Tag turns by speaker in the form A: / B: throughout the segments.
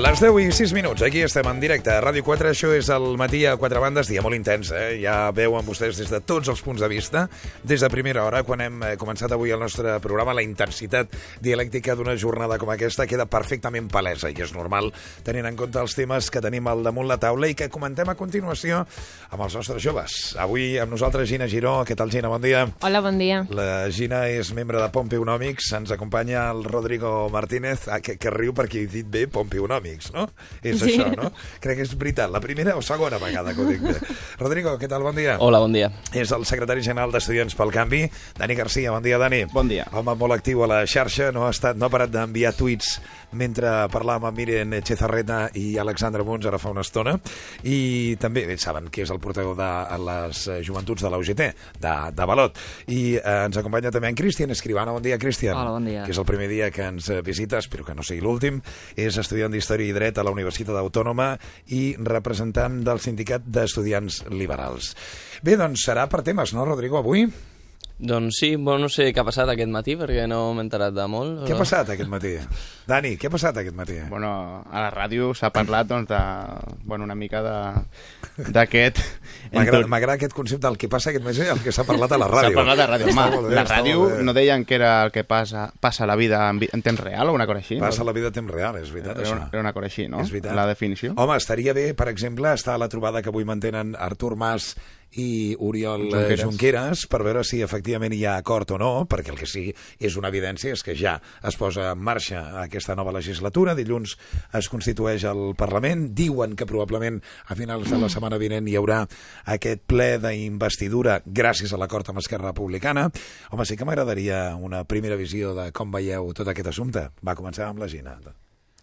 A: Les 10 i 6 minuts, aquí estem en directe a Ràdio 4, això és el matí a quatre bandes, dia molt intens, eh? ja veuen vostès des de tots els punts de vista, des de primera hora, quan hem eh, començat avui el nostre programa, la intensitat dialèctica d'una jornada com aquesta queda perfectament palesa, i és normal, tenint en compte els temes que tenim al damunt la taula i que comentem a continuació amb els nostres joves. Avui amb nosaltres Gina Giró, què tal Gina, bon dia?
B: Hola, bon dia.
A: La Gina és membre de Pompeunomics, ens acompanya el Rodrigo Martínez, ah, que, que riu perquè he dit bé Pompeunomics, no? És
B: Sí.
A: això, no? Crec que és veritat, la primera o segona vegada que ho dic bé. Rodrigo, què tal? Bon dia.
C: Hola, bon dia.
A: És el secretari general d'Estudiants pel Canvi, Dani Garcia. Bon dia, Dani.
C: Bon dia.
A: Home molt actiu a la xarxa, no ha, estat, no ha parat d'enviar tuits mentre parlàvem amb Miren Chezarreta i Alexandre Mons ara fa una estona. I també, bé, saben que és el portaveu de les joventuts de la UGT, de, de Balot. I eh, ens acompanya també en Cristian Escribano. Bon dia, Cristian.
D: Hola, bon dia.
A: Que és el primer dia que ens visita, espero que no sigui l'últim. És estudiant d'Història i Dret a la Universitat Autònoma i representant del Sindicat d'Estudiants Liberals. Bé, doncs serà per temes, no, Rodrigo, avui?
C: Doncs sí, bueno, no sé què ha passat aquest matí perquè no m'he enterat de molt.
A: Què ha passat aquest matí? Dani, què ha passat aquest matí?
E: Bueno, a la ràdio s'ha parlat doncs, de, bueno, una mica de- d'aquest...
A: M'agrada aquest concepte del que passa aquest matí, el que s'ha parlat a la
E: S'ha
A: ràdio.
E: parlat de ràdio.
A: Està
E: Home,
A: bé,
E: la ràdio no deien que era el que passa, passa a la vida en, vi- en temps real o una cosa així?
A: Passa
E: no?
A: la vida a temps real, és veritat,
E: era,
A: això.
E: una, era una cosa així, no?
A: És veritat.
E: La definició.
A: Home, estaria bé, per exemple, estar a la trobada que avui mantenen Artur Mas i Oriol Junqueras.
E: Junqueras.
A: Junqueras per veure si efectivament hi ha acord o no, perquè el que sí és una evidència és que ja es posa en marxa aquesta nova legislatura, dilluns es constitueix el Parlament, diuen que probablement a finals de la setmana vinent hi haurà aquest ple d'investidura gràcies a l'acord amb Esquerra Republicana. Home, sí que m'agradaria una primera visió de com veieu tot aquest assumpte. Va començar amb la Gina.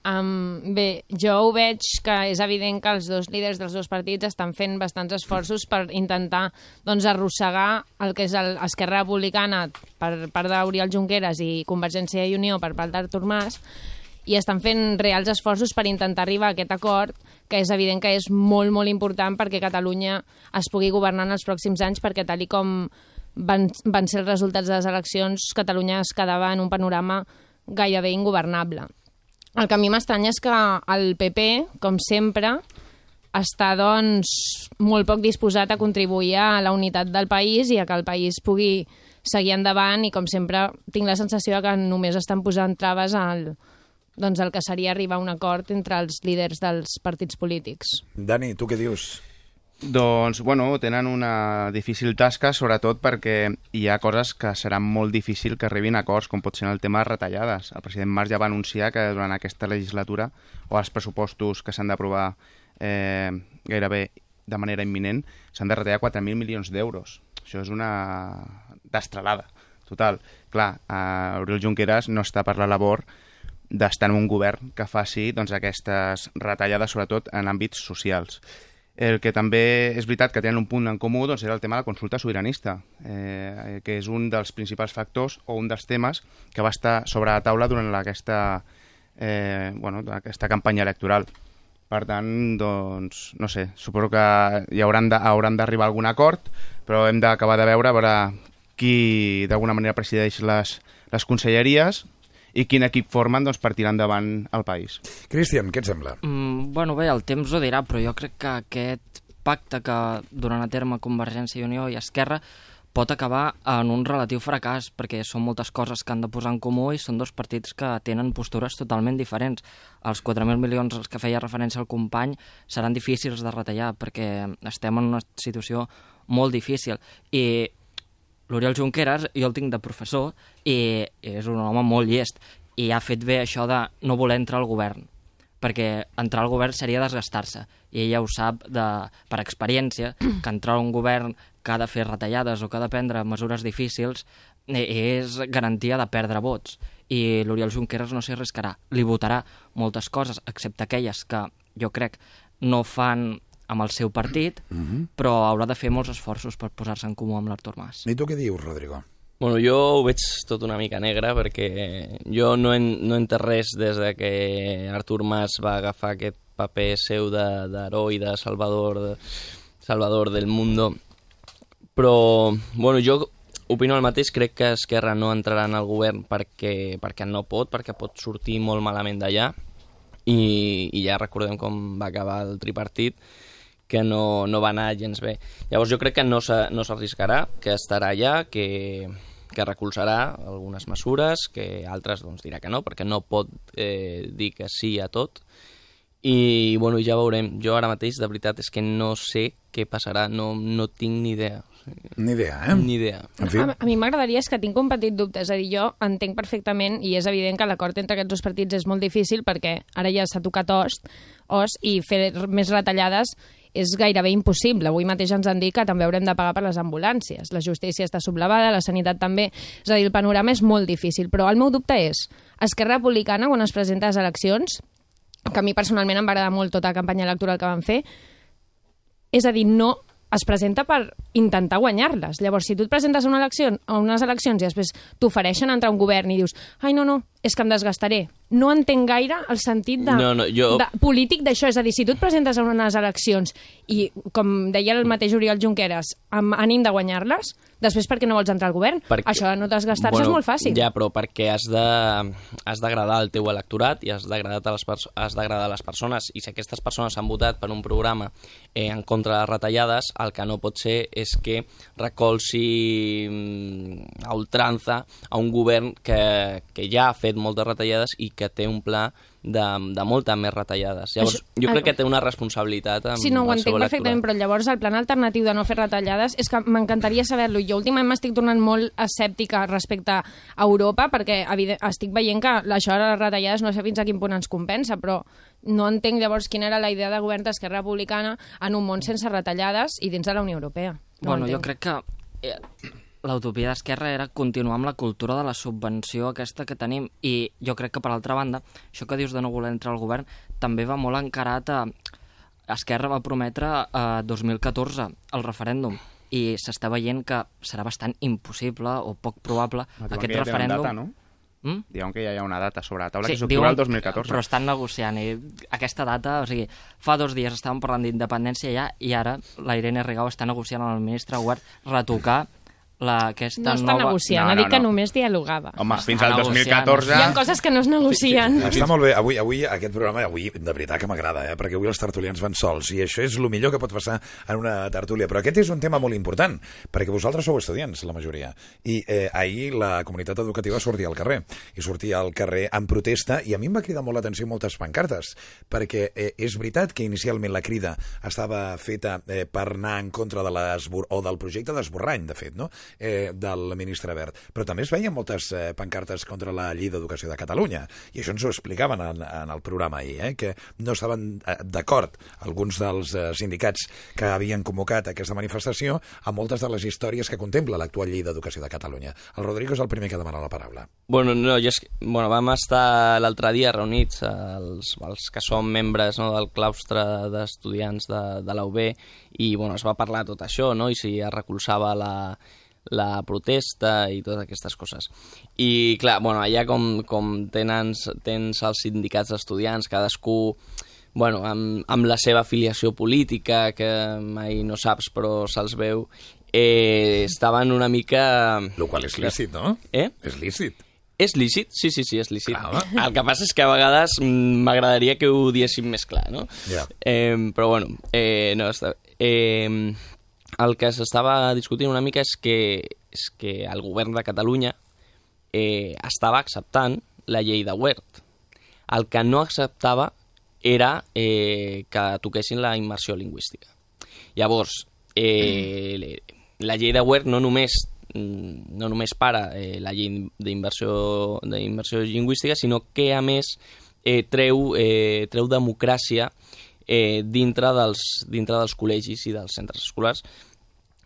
B: Um, bé, jo ho veig que és evident que els dos líders dels dos partits estan fent bastants esforços per intentar doncs, arrossegar el que és el- Esquerra Republicana per part d'Oriol Junqueras i Convergència i Unió per part d'Artur Mas i estan fent reals esforços per intentar arribar a aquest acord que és evident que és molt, molt important perquè Catalunya es pugui governar en els pròxims anys perquè tal i com van, van ser els resultats de les eleccions, Catalunya es quedava en un panorama gairebé ingovernable. El que a mi m'estranya és que el PP, com sempre, està doncs, molt poc disposat a contribuir a la unitat del país i a que el país pugui seguir endavant i, com sempre, tinc la sensació que només estan posant traves al, doncs, el que seria arribar a un acord entre els líders dels partits polítics.
A: Dani, tu què dius?
E: Doncs, bueno, tenen una difícil tasca, sobretot perquè hi ha coses que seran molt difícil que arribin a acords, com pot ser el tema de retallades. El president Mas ja va anunciar que durant aquesta legislatura, o els pressupostos que s'han d'aprovar eh, gairebé de manera imminent, s'han de retallar 4.000 milions d'euros. Això és una destralada, total. Clar, eh, Oriol Junqueras no està per la labor d'estar en un govern que faci doncs, aquestes retallades, sobretot en àmbits socials. El que també és veritat que tenen un punt en comú doncs, era el tema de la consulta sobiranista, eh, que és un dels principals factors o un dels temes que va estar sobre la taula durant aquesta, eh, bueno, aquesta campanya electoral. Per tant, doncs, no sé, suposo que hi hauran de, hauran d'arribar algun acord, però hem d'acabar de veure, a veure qui d'alguna manera presideix les, les conselleries i quin equip formen doncs, per tirar endavant el país.
A: Cristian, què et sembla?
D: Mm, bueno, bé, el temps ho dirà, però jo crec que aquest pacte que duran a terme Convergència i Unió i Esquerra pot acabar en un relatiu fracàs, perquè són moltes coses que han de posar en comú i són dos partits que tenen postures totalment diferents. Els 4.000 milions als que feia referència el company seran difícils de retallar, perquè estem en una situació molt difícil. I l'Oriol Junqueras jo el tinc de professor i és un home molt llest i ha fet bé això de no voler entrar al govern perquè entrar al govern seria desgastar-se i ella ho sap de, per experiència que entrar a un govern que ha de fer retallades o que ha de prendre mesures difícils eh, és garantia de perdre vots i l'Oriol Junqueras no s'hi arriscarà li votarà moltes coses excepte aquelles que jo crec no fan amb el seu partit, però haurà de fer molts esforços per posar-se en comú amb l'Artur Mas.
A: I tu què dius, Rodrigo?
C: Bueno, jo ho veig tot una mica negre perquè jo no he, no entès res des de que Artur Mas va agafar aquest paper seu d'heroi, de, de salvador, de, salvador del mundo Però, bueno, jo opino el mateix, crec que Esquerra no entrarà en el govern perquè, perquè no pot, perquè pot sortir molt malament d'allà, i, i ja recordem com va acabar el tripartit, que no, no va anar gens bé. Llavors jo crec que no s'arriscarà, que estarà allà, que, que recolzarà algunes mesures, que altres doncs, dirà que no, perquè no pot eh, dir que sí a tot, i bueno, ja veurem. Jo ara mateix, de veritat, és que no sé què passarà, no, no tinc ni idea.
A: Ni idea, eh?
C: Ni idea.
A: En fi,
B: A, a mi m'agradaria és que tinc un petit dubte, és a dir, jo entenc perfectament i és evident que l'acord entre aquests dos partits és molt difícil perquè ara ja s'ha tocat os, os i fer més retallades és gairebé impossible. Avui mateix ens han dit que també haurem de pagar per les ambulàncies. La justícia està sublevada, la sanitat també. És a dir, el panorama és molt difícil. Però el meu dubte és, Esquerra Republicana, quan es presenta a les eleccions, que a mi personalment em va agradar molt tota la campanya electoral que van fer, és a dir, no es presenta per intentar guanyar-les. Llavors, si tu et presentes a, una elecció, a unes eleccions i després t'ofereixen entrar a un govern i dius ai, no, no, és que em desgastaré. No entenc gaire el sentit de,
C: No, no, jo-
B: de polític d'això. És a dir, si tu et presentes a unes eleccions i, com deia el mateix Oriol Junqueras, amb ànim de guanyar-les, després per què no vols entrar al govern?
C: Perquè-
B: Això de no desgastar-se és molt fàcil.
C: Ja, però perquè has de has d'agradar al teu electorat i has d'agradar a les has a les persones i si aquestes persones han votat per un programa eh, en contra de les retallades, el que no pot ser és que recolzi mm, a ultranza a un govern que, que ja ha fet moltes retallades i que té un pla de, de moltes més retallades. Llavors,
B: Això-
C: jo crec que té una responsabilitat amb
B: Sí, no, ho
C: el seu
B: entenc perfectament,
C: electorat.
B: però llavors el plan alternatiu de no fer retallades és que m'encantaria saber-lo. Jo últimament m'estic tornant molt escèptica respecte a Europa perquè evident, estic veient que això de les retallades no sé fins a quin punt ens compensa, però no entenc llavors quina era la idea de govern d'Esquerra Republicana en un món sense retallades i dins de la Unió Europea. No
D: bueno, jo crec que eh, l'utopia d'Esquerra era continuar amb la cultura de la subvenció aquesta que tenim i jo crec que per altra banda, això que dius de no voler entrar al govern també va molt encarat a... Esquerra va prometre a 2014 el referèndum i s'està veient que serà bastant impossible o poc probable
E: Diuen
D: aquest
E: que
D: referèndum.
E: Data, no?
D: Mm?
E: Diuen que ja hi ha una data sobre la taula,
D: Sí,
E: que
D: diuen-
E: del 2014.
D: Però estan negociant i aquesta data, o sigui, fa dos dies estàvem parlant d'independència ja i ara la Irene Rigau està negociant amb el ministre Wert retocar la, aquesta
B: No està
D: nova...
B: negociant,
E: No,
B: ha
E: no,
B: dit que
E: no.
B: només dialogava.
E: Home, fins al
D: negociant.
E: 2014...
B: Hi ha coses que no es negocien.
A: Està molt bé. Avui, avui aquest programa, avui, de veritat que m'agrada, eh? perquè avui els tertulians van sols, i això és el millor que pot passar en una tertúlia. Però aquest és un tema molt important, perquè vosaltres sou estudiants, la majoria. I eh, ahir la comunitat educativa sortia al carrer, i sortia al carrer en protesta, i a mi em va cridar molt l'atenció moltes pancartes, perquè eh, és veritat que inicialment la crida estava feta eh, per anar en contra de l'esbor... o del projecte d'esborrany, de fet, no? Eh, del ministre Wert. Però també es veien moltes eh, pancartes contra la llei d'educació de Catalunya, i això ens ho explicaven en, en el programa ahir, eh, que no estaven eh, d'acord alguns dels eh, sindicats que havien convocat aquesta manifestació amb moltes de les històries que contempla l'actual llei d'educació de Catalunya. El Rodrigo és el primer que demana la paraula.
C: Bueno, no, jo és bueno, vam estar l'altre dia reunits, els, els que som membres no, del claustre d'estudiants de, de la UB, i bueno, es va parlar tot això, no? i si es recolzava la, la protesta i totes aquestes coses. I clar, bueno, allà com, com tens, tens els sindicats d'estudiants, cadascú bueno, amb, amb la seva afiliació política, que mai no saps però se'ls veu, eh, estaven una mica...
A: El qual és lícit, no?
C: Eh?
A: És lícit.
C: És lícit? Sí, sí, sí, és lícit.
A: Clar, home.
C: el que passa és que a vegades mm, m'agradaria que ho diéssim més clar, no?
A: Ja.
C: Eh, però bueno, eh, no, està... Eh, el que s'estava discutint una mica és que, és que el govern de Catalunya eh, estava acceptant la llei de Wert. El que no acceptava era eh, que toquessin la immersió lingüística. Llavors, eh, la llei de Wert no només mm, no només para eh, la llei d'immersió d'immersió lingüística, sinó que, a més, eh, treu, eh, treu democràcia eh, dintre, dels, dintre dels col·legis i dels centres escolars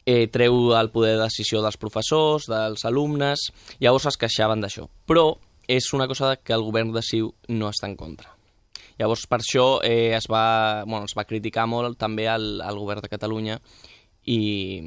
C: eh, treu el poder de decisió dels professors, dels alumnes, llavors es queixaven d'això. Però és una cosa que el govern de Ciu no està en contra. Llavors, per això eh, es, va, bueno, es va criticar molt també al, al govern de Catalunya i,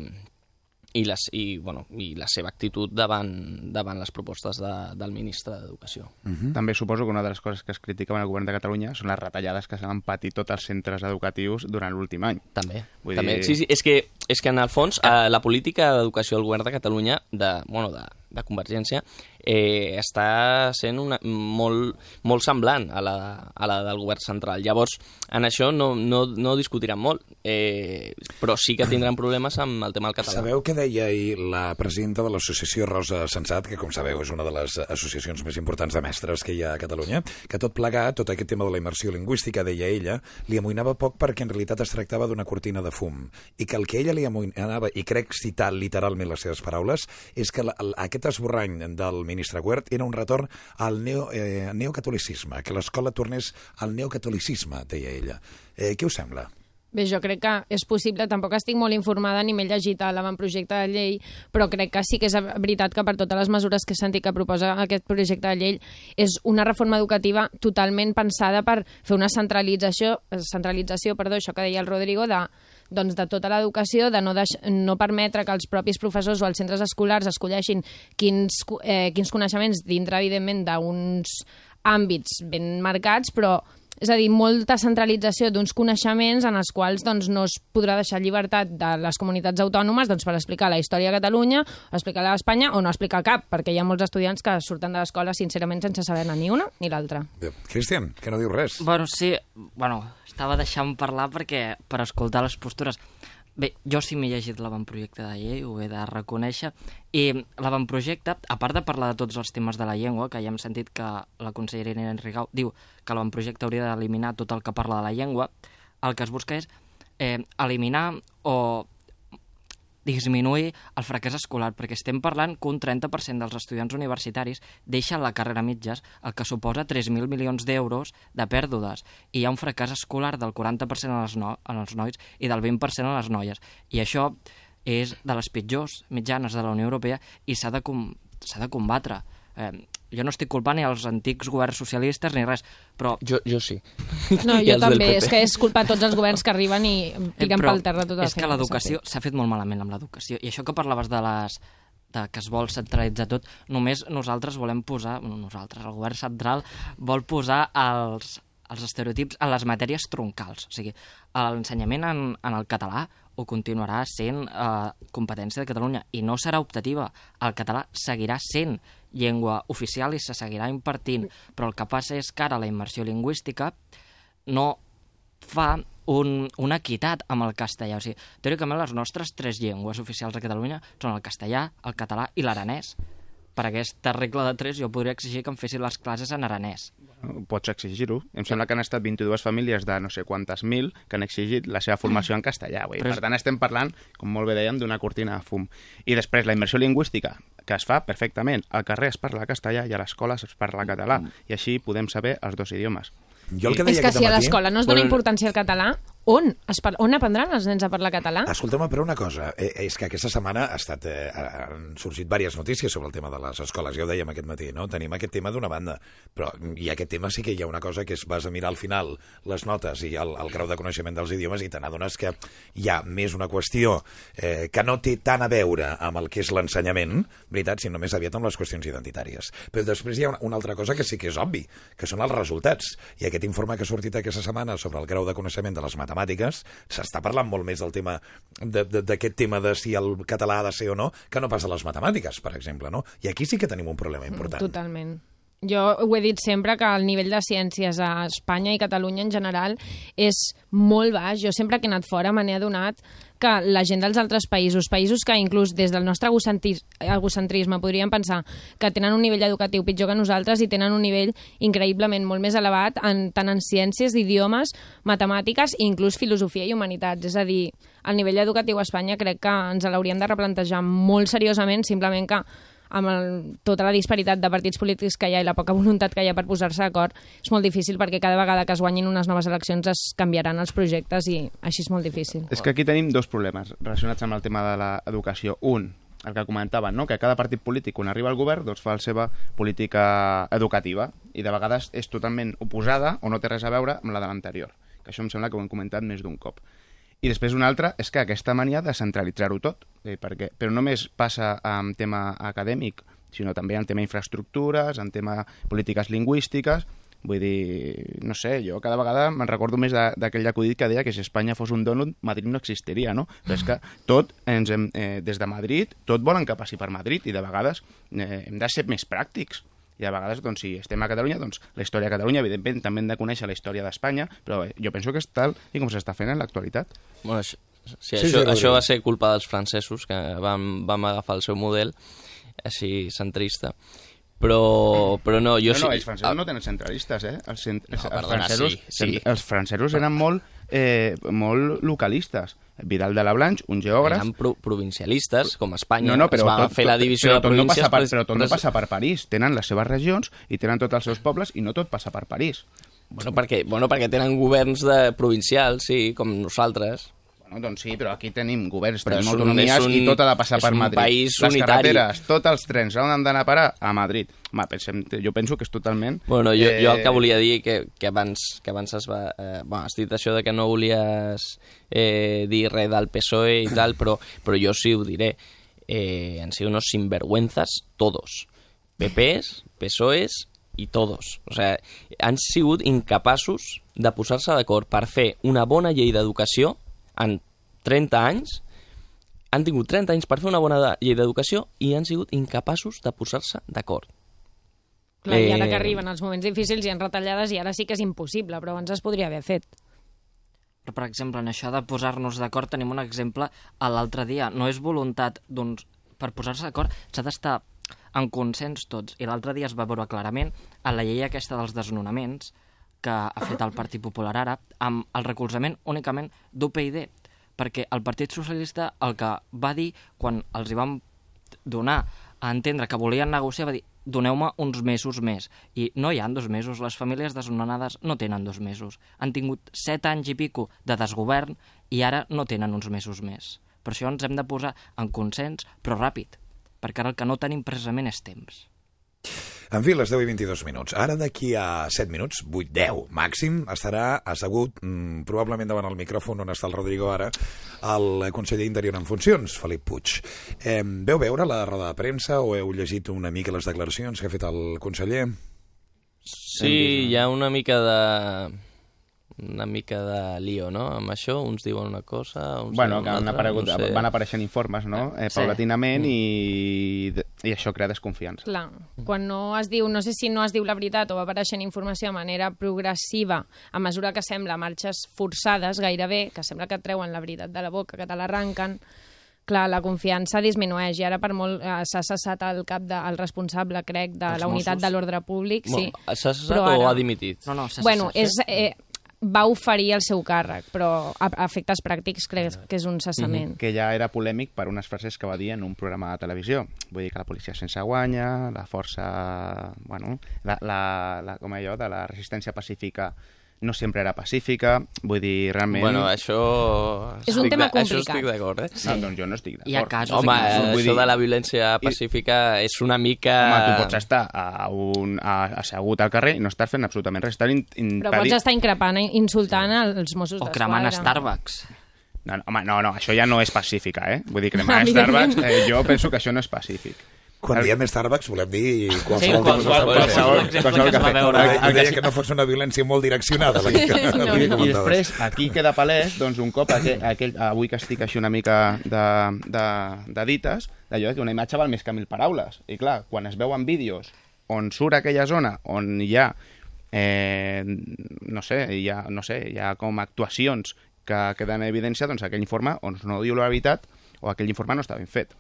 C: i, les, i, bueno, i la seva actitud davant, davant les propostes de, del ministre d'Educació.
E: Mm. També suposo que una de les coses que es criticaven al govern de Catalunya són les retallades que s'han patit tots els centres educatius durant l'últim any.
C: També.
E: Vull
C: també.
E: dir-
C: Sí, sí, és que, és que en el fons eh, la política d'educació del govern de Catalunya, de, bueno, de, de Convergència, eh, està sent una, molt, molt semblant a la, a la del govern central. Llavors, en això no, no, no discutiran molt, eh, però sí que tindran problemes amb el tema del català.
A: Sabeu què deia ahir la presidenta de l'associació Rosa Sensat, que com sabeu és una de les associacions més importants de mestres que hi ha a Catalunya, que tot plegat, tot aquest tema de la immersió lingüística, deia ella, li amoïnava poc perquè en realitat es tractava d'una cortina de fum i que el que ella li amoïnava, i crec citar literalment les seves paraules, és que la, aquest esborrany del ministre Huert era un retorn al neo, eh, neocatolicisme, que l'escola tornés al neocatolicisme, deia ella. Eh, què us sembla?
B: Bé, jo crec que és possible, tampoc estic molt informada ni m'he llegit l'avantprojecte de llei, però crec que sí que és veritat que per totes les mesures que he sentit que proposa aquest projecte de llei és una reforma educativa totalment pensada per fer una centralització, centralització perdó, això que deia el Rodrigo, de, doncs, de tota l'educació, de no, deix, no permetre que els propis professors o els centres escolars escolleixin quins, eh, quins coneixements dintre, evidentment, d'uns àmbits ben marcats, però és a dir, molta centralització d'uns coneixements en els quals doncs, no es podrà deixar llibertat de les comunitats autònomes doncs, per explicar la història de Catalunya, explicar la d'Espanya o no explicar cap, perquè hi ha molts estudiants que surten de l'escola sincerament sense saber-ne ni una ni l'altra.
A: Cristian, que no diu res.
D: Bueno, sí, bueno, estava deixant parlar perquè per escoltar les postures. Bé, jo sí m'he llegit l'avantprojecte de llei, ho he de reconèixer, i l'avantprojecte, a part de parlar de tots els temes de la llengua, que ja hem sentit que la consellera Irene Rigau diu que l'avantprojecte hauria d'eliminar tot el que parla de la llengua, el que es busca és eh, eliminar o disminuir el fracàs escolar, perquè estem parlant que un 30% dels estudiants universitaris deixen la carrera mitges, el que suposa 3.000 milions d'euros de pèrdues, i hi ha un fracàs escolar del 40% en els, no, en els nois i del 20% en les noies. I això és de les pitjors mitjanes de la Unió Europea i s'ha de, com, de combatre. Eh, jo no estic culpant ni els antics governs socialistes ni res, però
C: Jo, jo sí.
B: No, jo també, és que és culpa de tots els governs que arriben i tiren
D: però
B: pel terra tota la
D: és que l'educació s'ha fet molt malament amb l'educació. I això que parlaves de les de que es vol centralitzar tot, només nosaltres volem posar, bueno, nosaltres, el govern central vol posar els, els estereotips en les matèries troncals. O sigui, l'ensenyament en, en el català ho continuarà sent eh, competència de Catalunya i no serà optativa. El català seguirà sent llengua oficial i se seguirà impartint, però el que passa és que ara la immersió lingüística no fa un, una equitat amb el castellà. O sigui, teòricament les nostres tres llengües oficials de Catalunya són el castellà, el català i l'aranès. Per aquesta regla de tres jo podria exigir que em fessin les classes en aranès.
E: Pots exigir-ho. Em sembla que han estat 22 famílies de no sé quantes mil que han exigit la seva formació en castellà. Vull.
D: Però
E: Per
D: és-
E: tant, estem parlant, com molt bé dèiem, d'una cortina de fum. I després, la immersió lingüística, que es fa perfectament. Al carrer es parla castellà i a l'escola es parla català. I així podem saber els dos idiomes.
A: Jo el que
B: És
A: deia
B: que
A: aquest
B: si a l'escola no es dona importància al català, on? Es par... On aprendran els nens a parlar català?
A: Escolta'm, però una cosa, eh, és que aquesta setmana ha estat, eh, han sorgit diverses notícies sobre el tema de les escoles, ja ho dèiem aquest matí, no? Tenim aquest tema d'una banda, però i aquest tema sí que hi ha una cosa que és, vas a mirar al final les notes i el, el grau de coneixement dels idiomes i te n'adones que hi ha més una qüestió eh, que no té tant a veure amb el que és l'ensenyament, veritat, sinó més aviat amb les qüestions identitàries. Però després hi ha una, una altra cosa que sí que és obvi, que són els resultats. I aquest informe que ha sortit aquesta setmana sobre el grau de coneixement de les matemàtiques, s'està parlant molt més del tema d'aquest tema de si el català ha de ser o no, que no pas a les matemàtiques, per exemple, no? I aquí sí que tenim un problema important.
B: Totalment. Jo ho he dit sempre que el nivell de ciències a Espanya i Catalunya en general és molt baix. Jo sempre que he anat fora me n'he adonat que la gent dels altres països, països que inclús des del nostre egocentris- egocentrisme podríem pensar que tenen un nivell educatiu pitjor que nosaltres i tenen un nivell increïblement molt més elevat en, tant en ciències, idiomes, matemàtiques i inclús filosofia i humanitats. És a dir, el nivell educatiu a Espanya crec que ens l'hauríem de replantejar molt seriosament, simplement que amb el, tota la disparitat de partits polítics que hi ha i la poca voluntat que hi ha per posar-se d'acord, és molt difícil perquè cada vegada que es guanyin unes noves eleccions es canviaran els projectes i així és molt difícil.
E: És que aquí tenim dos problemes relacionats amb el tema de l'educació. Un, el que comentaven, no? que cada partit polític, quan arriba al govern, doncs fa la seva política educativa i de vegades és totalment oposada o no té res a veure amb la de l'anterior. Que això em sembla que ho hem comentat més d'un cop. I després una altra és que aquesta mania de centralitzar-ho tot, eh, perquè, però no només passa en tema acadèmic, sinó també en tema infraestructures, en tema polítiques lingüístiques, Vull dir, no sé, jo cada vegada me'n recordo més d'aquell acudit que deia que si Espanya fos un donut, Madrid no existiria, no? Però és que tot, ens hem, eh, des de Madrid, tot volen que passi per Madrid i de vegades eh, hem de ser més pràctics. I a vegades, doncs, si estem a Catalunya, doncs la història de Catalunya, evidentment, també hem de conèixer la història d'Espanya, però eh, jo penso que és tal i com s'està fent en l'actualitat.
C: Bueno, això, sí,
A: Sí,
C: això,
A: sí,
C: això va ser culpa dels francesos, que vam, vam agafar el seu model així centrista. Però, però no, jo
E: no,
C: sí...
E: no, els francesos no tenen centralistes, eh? Els, cent...
C: No,
E: els,
C: perdona,
E: francesos,
C: sí, sí.
E: els francesos eren molt, eh, molt localistes. Vidal de la Blanche, un geògraf...
C: Eren pro provincialistes, com Espanya.
E: No, no, però
C: es va
E: tot,
C: fer la divisió
E: però
C: de
E: no
C: províncies...
E: passa per, però tot no passa per París. Tenen les seves regions i tenen tots els seus pobles i no tot passa per París.
C: Bueno, perquè, bueno, perquè tenen governs de provincials, sí, com nosaltres.
E: Bueno, doncs sí, però aquí tenim governs,
C: Però
E: tenim autonomies
C: un-
E: i tot ha de passar
C: és
E: per
C: un
E: Madrid.
C: país
E: les
C: unitari.
E: carreteres, tots els trens, on han d'anar a parar? A Madrid. Home, pensem, jo penso que és totalment...
C: Bueno, jo,
E: eh,
C: jo el que volia dir que, que abans, que abans es va... Eh, bueno, has dit això de que no volies eh, dir res del PSOE i tal, però, però jo sí ho diré. Eh, han sido unos sinvergüenzas todos. PPs, PSOEs i todos. O sea, han sigut incapaços de posar-se d'acord per fer una bona llei d'educació en 30 anys han tingut 30 anys per fer una bona de- llei d'educació i han sigut incapaços de posar-se d'acord.
B: Clar, i ara
C: Eh,
B: que arriben els moments difícils i en retallades i ara sí que és impossible, però abans es podria haver fet.
D: Però, per exemple, en això de posar-nos d'acord tenim un exemple a l'altre dia. No és voluntat d'uns... Per posar-se d'acord s'ha d'estar en consens tots. I l'altre dia es va veure clarament a la llei aquesta dels desnonaments que ha fet el Partit Popular ara amb el recolzament únicament d'UPyD perquè el Partit Socialista el que va dir quan els hi vam donar a entendre que volien negociar va dir doneu-me uns mesos més. I no hi han dos mesos. Les famílies desnonades no tenen dos mesos. Han tingut set anys i pico de desgovern i ara no tenen uns mesos més. Per això ens hem de posar en consens, però ràpid, perquè ara el que no tenim precisament és temps.
A: En fi, les 10 i 22 minuts. Ara, d'aquí a 7 minuts, 8, 10 màxim, estarà assegut, mm, probablement davant el micròfon on està el Rodrigo ara, el conseller Interior en funcions, Felip Puig. Eh, veu veure la roda de premsa o heu llegit una mica les declaracions que ha fet el conseller?
C: Sí, hi ha una mica de una mica de lío, no? Amb això, uns diuen una cosa, uns
E: Bueno, que han
C: una altra,
E: aparegut,
C: no sé.
E: van apareixent informes, no? Eh,
D: Sí.
E: paulatinament i, i això crea desconfiança.
B: Clar, quan no es diu, no sé si no es diu la veritat o va apareixent informació de manera progressiva, a mesura que sembla marxes forçades gairebé, que sembla que treuen la veritat de la boca, que te l'arrenquen, clar, la confiança disminueix i ara per molt eh, s'ha cessat el cap de, el responsable, crec, de
D: Els
B: la unitat
D: Mossos.
B: de l'ordre públic, sí.
C: Bueno, S'ha cessat
B: Però
C: o
B: ara-
C: ha dimitit?
D: No, no, s'ha
B: Bueno,
D: cessat,
B: és, eh, va oferir el seu càrrec, però a, a efectes pràctics crec que és un cessament.
E: que ja era polèmic per unes frases que va dir en un programa de televisió. Vull dir que la policia sense guanya, la força... Bueno, la, la, la, com allò, de la resistència pacífica no sempre era pacífica. Vull dir, realment...
C: Bueno, això...
B: És un tema
C: de- Això
B: complicat.
C: estic d'acord, eh?
E: No, doncs jo no estic d'acord.
D: Hi ha casos
C: Home,
D: i casos.
E: vull
C: això
E: dir-
C: de la violència pacífica és una mica...
E: Home, tu pots estar a un, a, assegut al carrer i no estàs fent absolutament res. Estar in,
B: Però pots estar increpant, i insultant els Mossos
D: O
B: d'Esquadra.
D: cremant Starbucks.
E: No, no, home, no, no, això ja no és pacífica, eh? Vull dir, cremar. Starbucks, eh, jo penso que això no és pacífic.
A: Quan diem Starbucks volem dir
D: Sí,
A: qualsevol de
D: qualsevol,
A: Starbucks.
D: qualsevol va veure.
A: Ell
E: El que
A: deia
E: sí-
A: que no fos una violència molt direccionada. La que,
B: No.
A: que
E: I, després, aquí queda palès, doncs, un cop, aquell, aquell, avui que estic així una mica de, de, de dites, d'allò que una imatge val més que mil paraules. I clar, quan es veuen vídeos on surt aquella zona, on hi ha, eh, no sé, hi ha, no sé, hi ha com actuacions que queden en evidència, doncs aquell informe on no diu la veritat o aquell informe no està ben fet.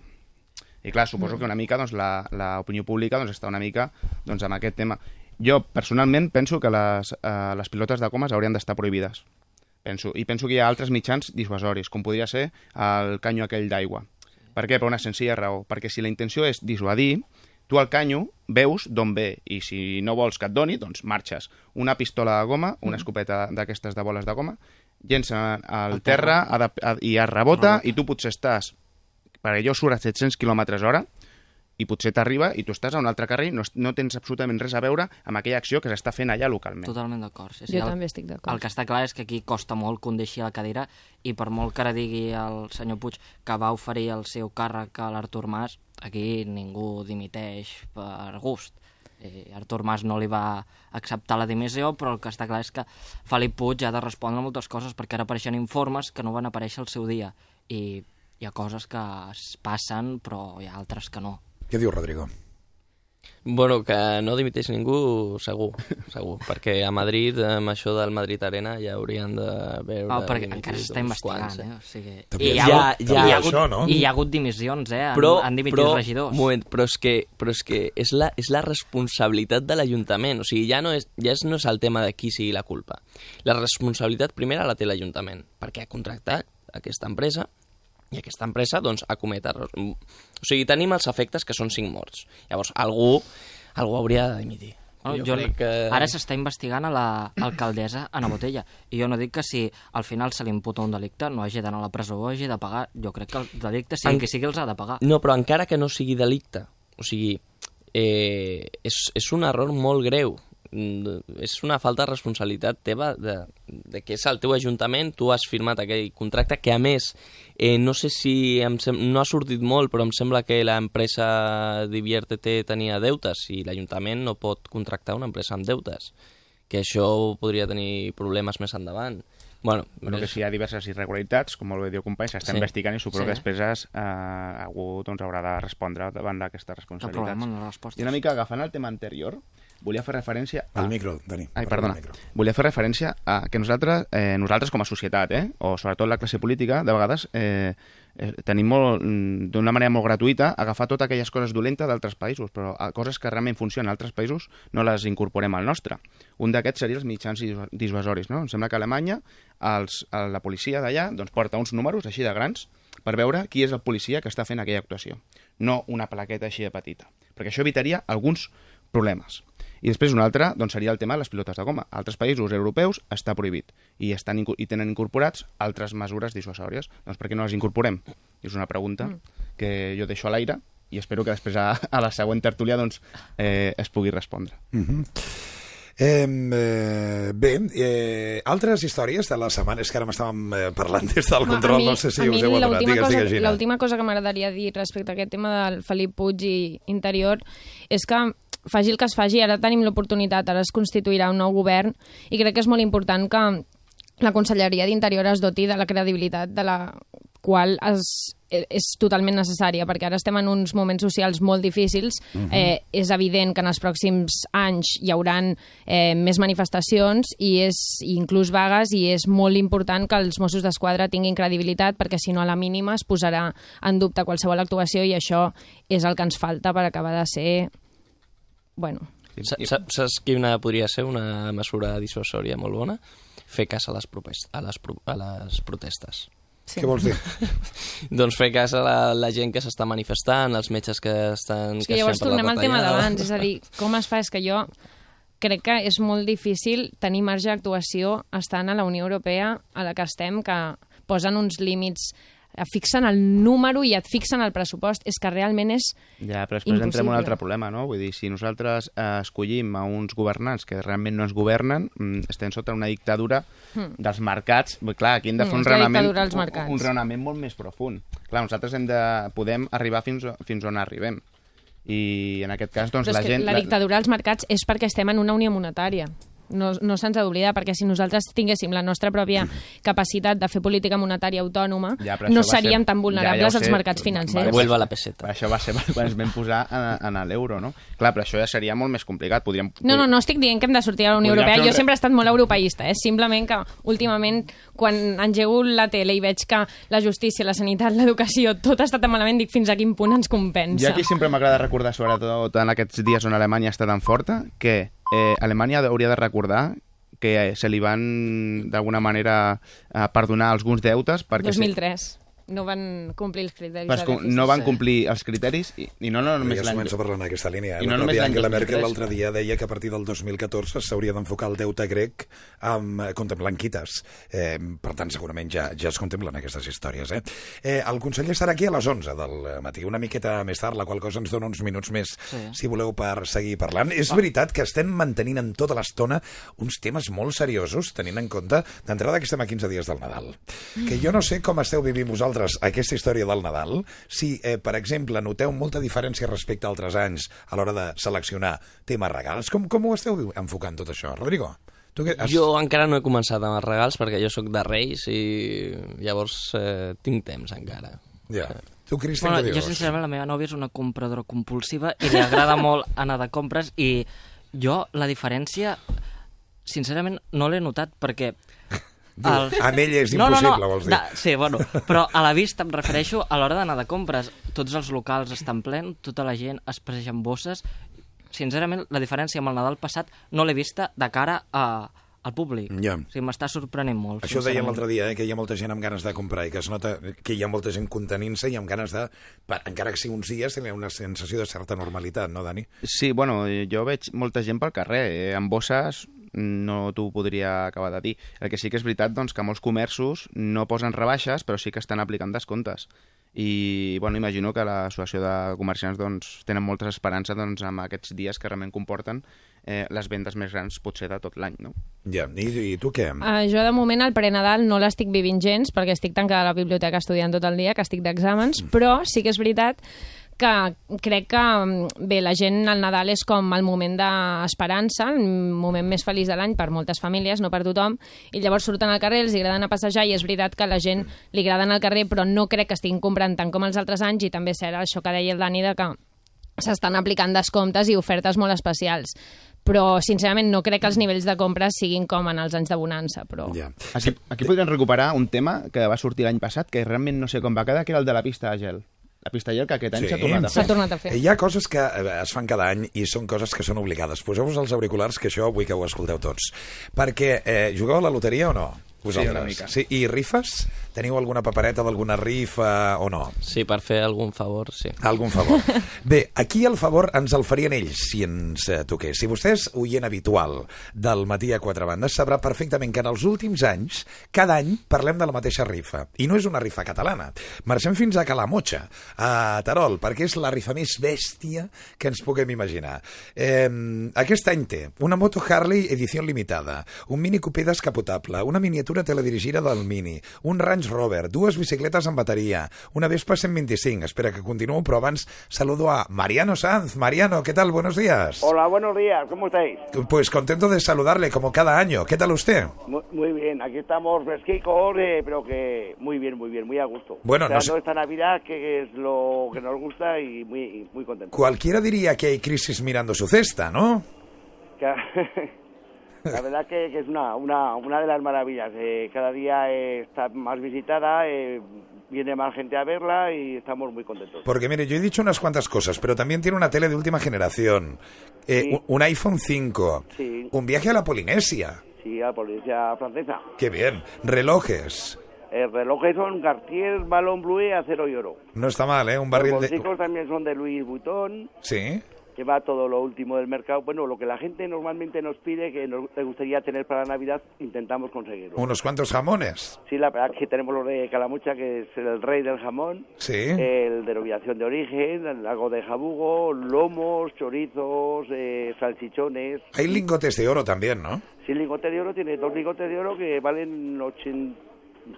E: I clar, suposo que una mica doncs, la- l'opinió pública doncs, està una mica doncs, amb aquest tema. Jo, personalment, penso que les, eh, les pilotes de comes haurien d'estar prohibides. Penso. I penso que hi ha altres mitjans dissuasoris, com podria ser el canyo aquell d'aigua. Per què? Per una senzilla raó. Perquè si la intenció és dissuadir, tu al canyo veus d'on ve i si no vols que et doni, doncs marxes. Una pistola de goma, una escopeta d'aquestes de boles de goma, llença al terra ha, i es rebota i tu potser estàs perquè jo surt a 700 km hora i potser t'arriba i tu estàs a un altre carrer i no, no tens absolutament res a veure amb aquella acció que s'està fent allà localment.
D: Totalment d'acord. Sí,
B: Jo
D: el,
B: també estic d'acord.
D: El que està clar és que aquí costa molt que un deixi la cadira i per molt que ara digui el senyor Puig que va oferir el seu càrrec a l'Artur Mas, aquí ningú dimiteix per gust. Eh, Artur Mas no li va acceptar la dimissió, però el que està clar és que Felip Puig ha de respondre a moltes coses perquè ara apareixen informes que no van aparèixer al seu dia i hi ha coses que es passen però hi ha altres que no.
A: Què diu Rodrigo?
C: Bueno, que no dimiteix ningú, segur, segur, perquè a Madrid, amb això del Madrid Arena, ja haurien de veure...
D: Ah, perquè encara s'està investigant,
C: quants,
D: eh? O sigui,
A: També
D: i hi
A: hi
D: ha,
A: ha-
D: hagut-
A: també
D: i
A: hi
D: hi
A: ha
D: ha hagut,
A: això, no?
D: i hi ha hagut dimissions, eh? Han,
C: però,
D: han dimitit
C: però,
D: regidors.
C: moment, però és que, però és, que és, la, és la responsabilitat de l'Ajuntament. O sigui, ja no és, ja és, no és el tema de qui sigui la culpa. La responsabilitat primera la té l'Ajuntament, perquè ha contractat aquesta empresa i aquesta empresa doncs, acomet errors. O sigui, tenim els efectes que són cinc morts. Llavors, algú, algú hauria de dimitir.
D: No,
C: Jo
D: jo,
C: crec que...
D: Ara s'està investigant a l'alcaldessa Ana Botella i jo no dic que si al final se li imputa un delicte no hagi d'anar a la presó o hagi de pagar. Jo crec que el delicte, sigui
C: En-
D: que sigui, els ha de pagar.
C: No, però encara que no sigui delicte, o sigui, eh, és, és un error molt greu. Mm, És una falta de responsabilitat teva de, de que és el teu ajuntament, tu has firmat aquell contracte que a més, eh, no sé si em sem no ha sortit molt, però em sembla que l'empresa Diviértete tenia deutes i l'Ajuntament no pot contractar una empresa amb deutes que això podria tenir problemes més endavant. Bueno,
E: Bueno, que si hi ha diverses irregularitats, com molt bé diu company, s'està
C: Sí.
E: investigant i suposo
D: Sí.
E: que després es, eh, algú doncs, haurà de respondre davant d'aquestes responsabilitats.
D: les
E: I una mica agafant el tema anterior, volia fer referència a...
A: Al micro, Dani.
E: Ai, perdona.
A: micro.
E: Volia fer referència a que nosaltres, eh, nosaltres com a societat, eh, o sobretot la classe política, de vegades eh, eh, tenim molt, mm, d'una manera molt gratuïta agafar totes aquelles coses dolentes d'altres països, però a coses que realment funcionen a altres països no les incorporem al nostre. Un d'aquests seria els mitjans dissuasoris. No? Em sembla que a Alemanya els, a la policia d'allà doncs, porta uns números així de grans per veure qui és el policia que està fent aquella actuació, no una plaqueta així de petita, perquè això evitaria alguns problemes. I després un altre doncs, seria el tema de les pilotes de goma. A altres països europeus està prohibit i, estan, i tenen incorporats altres mesures dissuasòries. Doncs per què no les incorporem? És una pregunta que jo deixo a l'aire i espero que després a, a la següent tertúlia doncs, eh, es pugui respondre.
A: Eh, eh, bé, eh, altres històries de la setmana, és que ara m'estàvem eh, parlant des del control,
B: mi-
A: no sé si us heu adonat.
B: l'última
A: Digues,
B: cosa-
A: digues, Gina.
B: L'última cosa que m'agradaria dir respecte a aquest tema del Felip Puig i Interior és que faci el que es faci, ara tenim l'oportunitat, ara es constituirà un nou govern i crec que és molt important que la Conselleria d'Interior es doti de la credibilitat de la qual es, és totalment necessària, perquè ara estem en uns moments socials molt difícils. eh, és evident que en els pròxims anys hi hauran eh, més manifestacions i és i inclús vagues i és molt important que els Mossos d'Esquadra tinguin credibilitat perquè si no a la mínima es posarà en dubte qualsevol actuació i això és el que ens falta per acabar de ser... Bueno,
C: Sa- sa- Saps quina podria ser una mesura dissuasòria molt bona? Fer cas a les, propes- a les, pro- a les protestes.
B: sí.
A: Què vols dir?
C: doncs fer cas a la, la gent que s'està manifestant, els metges que estan...
B: És que llavors tornem al tema d'abans, és a dir, com es fa? És que jo crec que és molt difícil tenir marge d'actuació estant a la Unió Europea a la que estem, que posen uns límits fixen el número i et fixen el pressupost. És que realment és...
E: Ja, però després entrem en un
B: Impossible.
E: altre problema, no? Vull dir, si nosaltres eh, escollim a uns governants que realment no ens governen, mm, estem sota una dictadura dels mercats. Clar, aquí hem de
B: Hmm,
E: fer un
B: és la
E: raonament, un, un raonament molt més profund. Clar, nosaltres hem de, podem arribar fins, fins on arribem. I en aquest cas, doncs, la gent...
B: la dictadura dels mercats és perquè estem en una unió monetària. No, no se'ns ha d'oblidar, perquè si nosaltres tinguéssim la nostra pròpia capacitat de fer política monetària autònoma,
E: Ja,
B: no
E: va
B: seríem
E: ser-
B: tan
E: ja, ja
B: vulnerables
E: ho
B: als
E: sé,
B: mercats financers.
E: vale.
C: Vuelva a la peseta.
E: Això va ser quan ens vam posar en, en l'euro, no? Clar, però això ja seria molt més complicat. Podríem...
B: No, no, no estic dient que hem de sortir a la Unió
E: Podríem
B: Europea. Jo
E: re-
B: sempre he estat molt europeista, eh? simplement que últimament quan engego la tele i veig que la justícia, la sanitat, l'educació, tot està tan malament, dic fins a quin punt ens
E: I
B: compensa.
E: aquí sempre m'agrada recordar, sobretot en aquests dies on Alemanya està tan forta, que eh, Alemanya hauria de recordar que se li van d'alguna manera eh, perdonar alguns deutes perquè...
B: 2003. No van complir els criteris
E: Vas,
B: de
E: com- no van complir els criteris i, i no, no només
A: ja
E: l'any...
A: comença parlant en aquesta línia. Eh?
E: I no
A: La pròpia Angela
E: 2003.
A: Merkel l'altre dia deia que a partir del 2014 s'hauria d'enfocar el deute grec amb, eh, contemplant quites. Eh, per tant, segurament ja, ja es contemplen aquestes històries. Eh? Eh, el conseller estarà aquí a les 11 del matí, una miqueta més tard, la qual cosa ens dona uns minuts més,
D: Sí.
A: si voleu, per seguir parlant. És veritat que estem mantenint en tota l'estona uns temes molt seriosos, tenint en compte d'entrada que estem a 15 dies del Nadal. Que jo no sé com esteu vivint vosaltres aquesta història del Nadal, si, eh, per exemple, noteu molta diferència respecte a altres anys a l'hora de seleccionar temes regals. Com, com ho esteu enfocant tot això, Rodrigo? Tu que has...
C: Jo encara no he començat amb els regals perquè jo sóc de Reis i llavors eh, tinc temps encara.
A: Ja. Tu, Cristian,
D: Bueno,
A: què
D: jo,
A: dius?
D: sincerament, la meva nòvia és una compradora compulsiva i li agrada molt anar de compres i jo la diferència, sincerament, no l'he notat perquè...
A: Diu, amb ella és impossible, vols dir.
D: De, sí, bueno, però a la vista em refereixo a l'hora d'anar de compres. Tots els locals estan plens, tota la gent es passeja amb bosses. Sincerament, la diferència amb el Nadal passat no l'he vista de cara a, al públic.
A: Ja.
D: O sigui, m'està sorprenent molt.
A: Això
D: sincerament.
A: l'altre dia, eh, que hi ha molta gent amb ganes de comprar i que es nota que hi ha molta gent contenint-se i amb ganes de, per, encara que sigui uns dies, tenir una sensació de certa normalitat, no, Dani?
E: Sí, bueno, jo veig molta gent pel carrer, eh? amb bosses no t'ho podria acabar de dir. El que sí que és veritat doncs, que molts comerços no posen rebaixes, però sí que estan aplicant descomptes. I bueno, imagino que l'associació de comerciants doncs, tenen moltes esperances doncs, amb aquests dies que realment comporten eh, les vendes més grans potser de tot l'any. No?
A: Ja, i, i tu què?
B: Uh, jo, de moment, el prenadal no l'estic vivint gens, perquè estic tancada a la biblioteca estudiant tot el dia, que estic d'exàmens, però sí que és veritat que crec que, mm, bé, la gent al Nadal és com el moment d'esperança, el moment més feliç de l'any per moltes famílies, no per tothom, i llavors surten al carrer, els agrada anar a passejar, i és veritat que a la gent li agrada anar al carrer, però no crec que estiguin comprant tant com els altres anys, i també serà això que deia el Dani, de que s'estan aplicant descomptes i ofertes molt especials. Però, sincerament, no crec que els nivells de compres siguin com en els anys de bonança, però...
A: Ja.
E: Aquí, aquí podríem recuperar un tema que va sortir l'any passat, que realment no sé com va quedar, que era el de la pista de gel. La pista de gel que aquest any
A: Sí.
E: s'ha tornat a fer.
B: tornat a fer.
A: Hi ha coses que eh, es fan cada any i són coses que són obligades. Poseu-vos els auriculars, que això vull que ho escolteu tots. Perquè eh, jugueu a la loteria o no? Vosaltres?
E: una mica.
A: Sí, I rifes? Teniu alguna papereta d'alguna rifa o no?
C: Sí, per fer algun favor, sí.
A: Algun favor. Bé, aquí el favor ens el farien ells, si ens eh, toqués. Si vostè és oient habitual del matí a quatre bandes, sabrà perfectament que en els últims anys, cada any, parlem de la mateixa rifa. I no és una rifa catalana. Marxem fins a Calamotxa, a Terol, perquè és la rifa més bèstia que ens puguem imaginar. Eh, aquest any té una moto Harley edició limitada, un mini coupé descapotable, una miniatura teledirigida del Mini, un Range Rover, dues bicicletes amb bateria, una Vespa 125. Espera que continuo, pero antes saludo a Mariano Sanz. Mariano, ¿qué tal? Buenos días.
F: Hola, buenos días, ¿cómo estáis?
A: Pues contento de saludarle como cada año. ¿Qué tal usted?
F: Muy, muy bien, aquí estamos fresquicos, eh, pero que muy bien, muy bien, muy a gusto.
A: Bueno, no
F: Esperando
A: sé-
F: esta Navidad, que es lo que nos gusta y muy, muy contentos.
A: Cualquiera diría que hay crisis mirando su cesta, ¿no?
F: La verdad que, que es una, una, una de las maravillas. eh, cada día eh, está más visitada, eh, viene más gente a verla y estamos muy contentos.
A: Porque mire, yo he dicho unas cuantas cosas, pero también tiene una tele de última generación, eh,
F: Sí.
A: un- iPhone 5,
F: Sí.
A: un viaje a la Polinesia.
F: Sí, a la policía francesa.
A: Qué bien. Relojes.
F: El relojes son Cartier, Ballon Bleu, acero y oro.
A: No está mal, ¿eh? Un
F: Los
A: barril de...
F: bolsicos también son de Louis Vuitton.
A: Sí.
F: Lleva todo lo último del mercado. Bueno, lo que la gente normalmente nos pide, que nos le gustaría tener para Navidad, intentamos conseguirlo.
A: Unos cuantos jamones.
F: Sí, la verdad que tenemos los de Calamucha, que es el rey del jamón,
A: Sí.
F: el denominación de origen, el lago de jabugo, lomos, chorizos, eh, salchichones.
A: Hay lingotes de oro también, ¿no?
F: Sí, el lingote de oro tiene dos lingotes de oro que valen 80,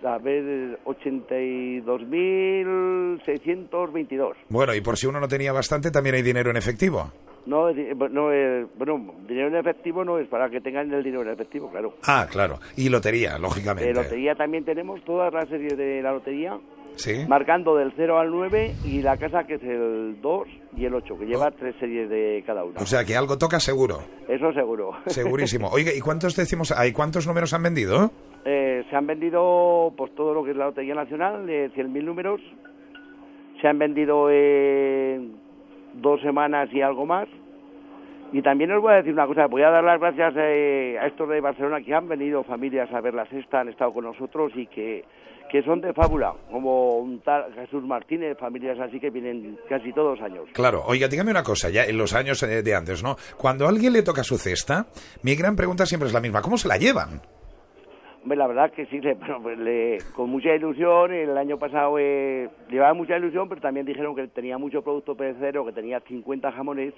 F: a ver, 82.622.
A: Bueno, y por si uno no tenía bastante, también hay dinero en efectivo.
F: No, no, eh, bueno, dinero en efectivo no es para que tengan el dinero en efectivo, claro.
A: Ah, claro. Y lotería, lógicamente.
F: De lotería también tenemos todas las series de la lotería,
A: Sí.
F: marcando del 0 al 9 y la casa que es el 2 y el 8, que
A: Oh.
F: lleva tres series de cada una.
A: O sea que algo toca seguro.
F: Eso seguro.
A: Segurísimo. Oiga, ¿y cuántos decimos, hay cuántos números han vendido?
F: Eh, se han vendido pues todo lo que es la Lotería Nacional, de 100.000 números. Se han vendido en dos semanas y algo más. Y también os voy a decir una cosa, voy a dar las gracias eh, a estos de Barcelona que han venido familias a ver la sexta, han estado con nosotros y que, que son de fábula, como un tal Jesús Martínez, familias así que vienen casi todos los años.
A: Claro, oiga, dígame una cosa, ya en los años eh, de antes, ¿no? Cuando a alguien le toca su cesta, mi gran pregunta siempre es la misma, ¿cómo se la llevan?
F: La verdad que sí, pues le- con mucha ilusión. El año pasado eh, llevaba mucha ilusión, pero también dijeron que tenía mucho producto perecedero, que tenía 50 jamones.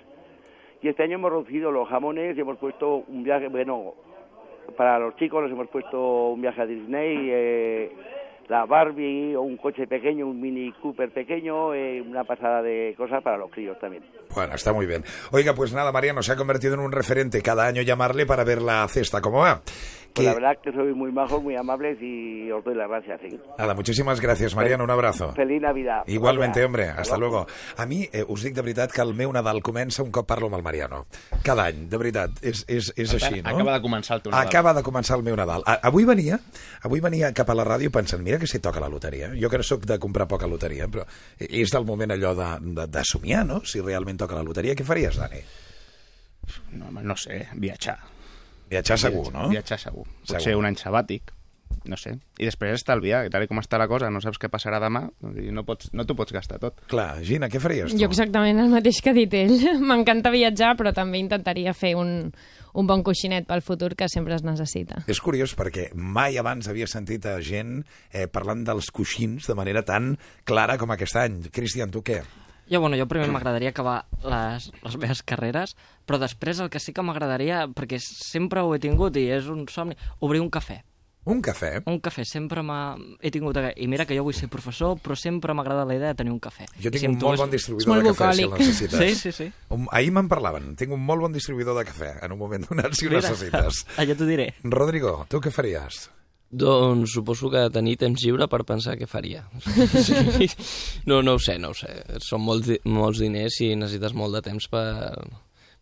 F: Y este año hemos reducido los jamones y hemos puesto un viaje, bueno, para los chicos nos hemos puesto un viaje a Disney, eh, la Barbie, o un coche pequeño, un Mini Cooper pequeño, eh, una pasada de cosas para los críos también.
A: Bueno, está muy bien. Oiga, pues nada, Mariano, se ha convertido en un referente cada año llamarle para ver la cesta cómo va.
F: Pues
A: Que-
F: la verdad que sois muy majos, muy amables y os doy las gracias. ¿sí?
A: Nada, muchísimas gracias, Mariano, un abrazo.
F: Feliz Navidad.
A: Igualmente,
F: Gracias.
A: hombre, hasta luego. A mi, eh, us dic de veritat que el meu Nadal comença un cop parlo amb el Mariano. Cada any, de veritat, és, és, és
E: tant,
A: així, no?
E: acaba de començar el teu Nadal.
A: Acaba de començar el meu Nadal. A, avui venia avui venia cap a la ràdio pensant, mira que si toca la loteria. Jo que no sóc de comprar poca loteria, però és del moment allò de, de, de somiar, no? Si realment toca la loteria, què faries, Dani?
E: No, no sé, viatjar.
A: Viatjar segur, no?
E: Viatjar segur. Potser
A: Segur.
E: un any sabàtic, no sé. I després estalviar, que tal com està la cosa, no saps què passarà demà, no, pots, no t'ho pots gastar tot.
A: Clar, Gina, què faries tu?
B: Jo exactament el mateix que ha dit ell. M'encanta viatjar, però també intentaria fer un, un bon coixinet pel futur que sempre es necessita.
A: És curiós perquè mai abans havia sentit a gent eh, parlant dels coixins de manera tan clara com aquest any. Cristian, tu què?
D: Jo, bueno, jo primer m'agradaria acabar les, les meves carreres, però després el que sí que m'agradaria, perquè sempre ho he tingut i és un somni, obrir un cafè.
A: Un cafè?
D: Un cafè, sempre m'ha... he tingut... I mira que jo vull ser professor, però sempre m'agrada la idea de tenir un cafè.
A: Jo tinc
D: si
A: un molt
D: togués-
A: bon
B: És
A: distribuïdor
B: molt
A: de cafè, si el
B: bucòlic.
A: necessites.
D: Sí, sí, sí.
A: Um, ahir me'n parlaven. Tinc un molt bon distribuïdor de cafè, en un moment donat, si ho
D: Mira,
A: necessites.
D: allò t'ho diré.
A: Rodrigo, tu què faries?
C: Doncs suposo que tenir temps lliure per pensar què faria. Sí. No, no ho sé, no ho sé. Són molts, molts diners i necessites molt de temps per,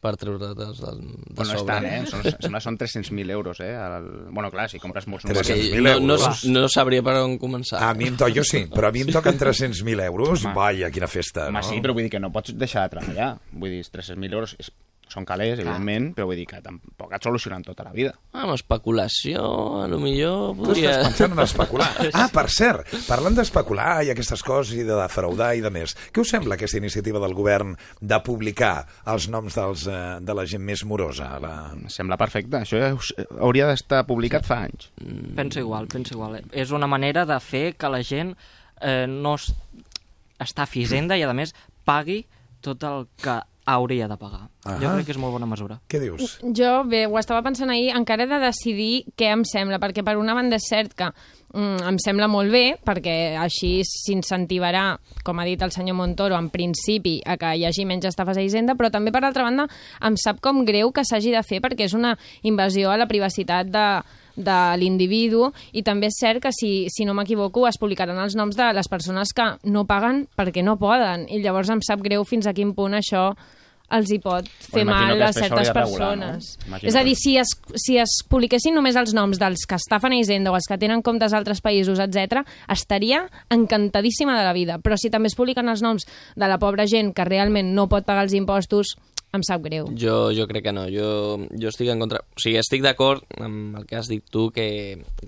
C: per treure-te'ls de, de
E: Bueno, no és
C: sobre.
E: tant, eh? Són, sembla són 300.000 euros, eh? El... Bueno, clar, si compres molts...
A: Tres-
C: Que
A: 300.000
C: no, no,
A: euros.
C: no sabria per on començar.
A: A mi em to, jo sí, però a mi em toquen 300.000 euros. Vaja, quina festa,
E: Home,
A: no?
E: sí, però vull dir que no pots deixar de treballar. Vull dir, 300.000 euros és, són calés, evidentment, però vull dir que tampoc et solucionen tota la vida.
C: Ah, amb especulació, a lo millor
A: Tu
C: podria...
A: estàs pensant en especular. Ah, per cert, parlant d'especular i aquestes coses i de defraudar i de més, què us sembla aquesta iniciativa del govern de publicar els noms dels, eh, de la gent més morosa? La...
E: Em sembla perfecte. Això ja us- hauria d'estar publicat fa anys.
D: Penso igual, penso igual. És una manera de fer que la gent eh, no es, estafi Hisenda i, a més, pagui tot el que hauria de pagar.
A: Ahà.
D: Jo crec que és molt bona mesura.
A: Què dius?
B: Jo, bé, ho estava pensant ahir, encara he de decidir què em sembla, perquè per una banda és cert que mm, em sembla molt bé, perquè així s'incentivarà, com ha dit el senyor Montoro, en principi, a que hi hagi menys estafes a Hisenda, però també, per altra banda, em sap com greu que s'hagi de fer, perquè és una invasió a la privacitat de, de l'individu i també és cert que si, si no m'equivoco es publicaran els noms de les persones que no paguen perquè no poden i llavors em sap greu fins a quin punt això els hi pot fer
E: imagino
B: mal a certes
E: regular, no?
B: persones.
E: Imagino
B: És a dir, si es, si es publiquessin només els noms dels que estafen a Hisenda o els que tenen comptes a altres països, etc, estaria encantadíssima de la vida. Però si també es publiquen els noms de la pobra gent que realment no pot pagar els impostos, em sap greu.
C: Jo, jo crec que no, jo, jo estic en contra... O sigui, estic d'acord amb el que has dit tu, que,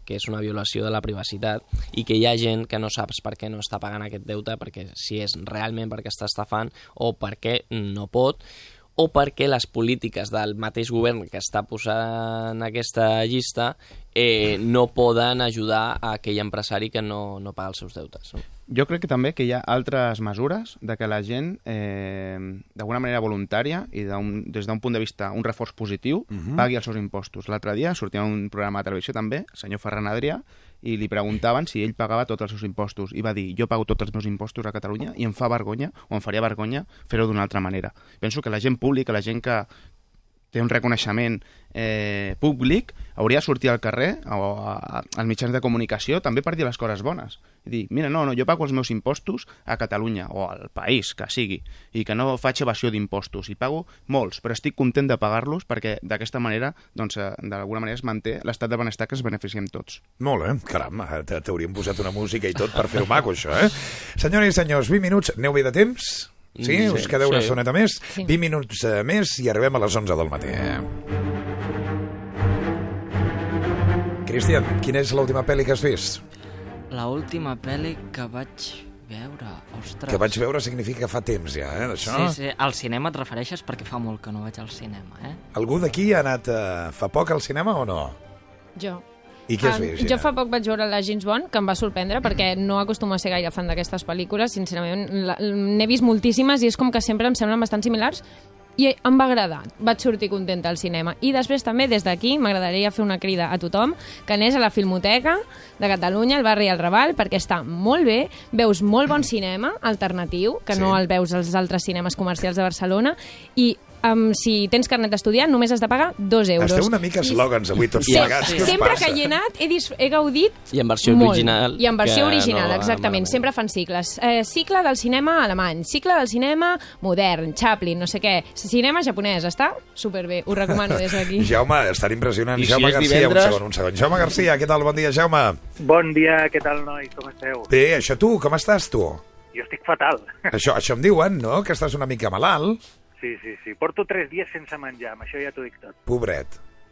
C: que és una violació de la privacitat i que hi ha gent que no saps per què no està pagant aquest deute, perquè si és realment perquè està estafant o perquè no pot, o perquè les polítiques del mateix govern que està posant aquesta llista eh, no poden ajudar a aquell empresari que no, no paga els seus deutes. No?
E: Jo crec que també que hi ha altres mesures de que la gent, eh, d'alguna manera voluntària i des d'un punt de vista, un reforç positiu, pagui els seus impostos. L'altre dia sortia un programa de televisió també, el senyor Ferran Adrià, i li preguntaven si ell pagava tots els seus impostos. I va dir, jo pago tots els meus impostos a Catalunya i em fa vergonya, o em faria vergonya, fer-ho d'una altra manera. Penso que la gent pública, la gent que té un reconeixement eh, públic, hauria de sortir al carrer o als mitjans de comunicació també per dir les coses bones. I dir, mira, no, no, jo pago els meus impostos a Catalunya o al país, que sigui, i que no faig evasió d'impostos. I pago molts, però estic content de pagar-los perquè d'aquesta manera, doncs, eh, d'alguna manera es manté l'estat de benestar que es beneficiem tots.
A: Molt caram, eh, t- t'hauríem posat una música i tot per fer-ho maco, això, eh? Senyores i senyors, 20 minuts, aneu bé de temps? Sí?
C: Mm,
A: Us
C: sí,
A: quedeu una
C: sí.
A: estoneta més?
B: Sí.
A: 20 minuts eh, més i arribem a les 11 del matí. Cristian, quina és l'última pel·li que has vist?
D: La última pel·li que vaig veure, ostres...
A: Que vaig veure significa que fa temps ja, eh, d'això.
D: Sí, sí, al cinema et refereixes perquè fa molt que no vaig al cinema, eh?
A: Algú d'aquí ha anat eh, fa poc al cinema o no?
B: Jo.
A: I què has vist,
B: jo
A: Gina?
B: fa poc vaig veure la James Bond, que em va sorprendre, perquè no acostumo a ser gaire fan d'aquestes pel·lícules, sincerament. N'he vist moltíssimes i és com que sempre em semblen bastant similars i em va agradar. Vaig sortir contenta al cinema. I després també, des d'aquí, m'agradaria fer una crida a tothom que anés a la Filmoteca de Catalunya, al barri El Raval, perquè està molt bé, veus molt bon cinema alternatiu, que
A: Sí.
B: no el veus als altres cinemes comercials de Barcelona, i um, si tens carnet d'estudiant només has de pagar dos euros.
A: Esteu una mica eslògans avui tots plegats.
C: sí.
B: Sempre que hi he anat he, dis he gaudit
C: I en versió
B: molt.
C: original,
B: I en versió original,
C: no
B: exactament.
C: malament.
B: Sempre fan cicles. Eh, cicle del cinema alemany, cicle del cinema modern, Chaplin, no sé què. Cinema japonès, està superbé. Ho recomano des d'aquí.
A: Jaume, estan impressionant.
C: I si
A: Jaume Garcia,
C: divendres?
A: un segon, un segon. Jaume Garcia, què tal? Bon dia, Jaume.
G: Bon dia, què tal, nois? Com esteu?
A: Bé, això tu, com estàs tu?
G: Jo estic fatal.
A: Això, això em diuen, no?, que estàs una mica malalt.
G: Sí, sí, sí. Porto tres dies sense menjar, amb això ja t'ho dic tot.
A: Pobret.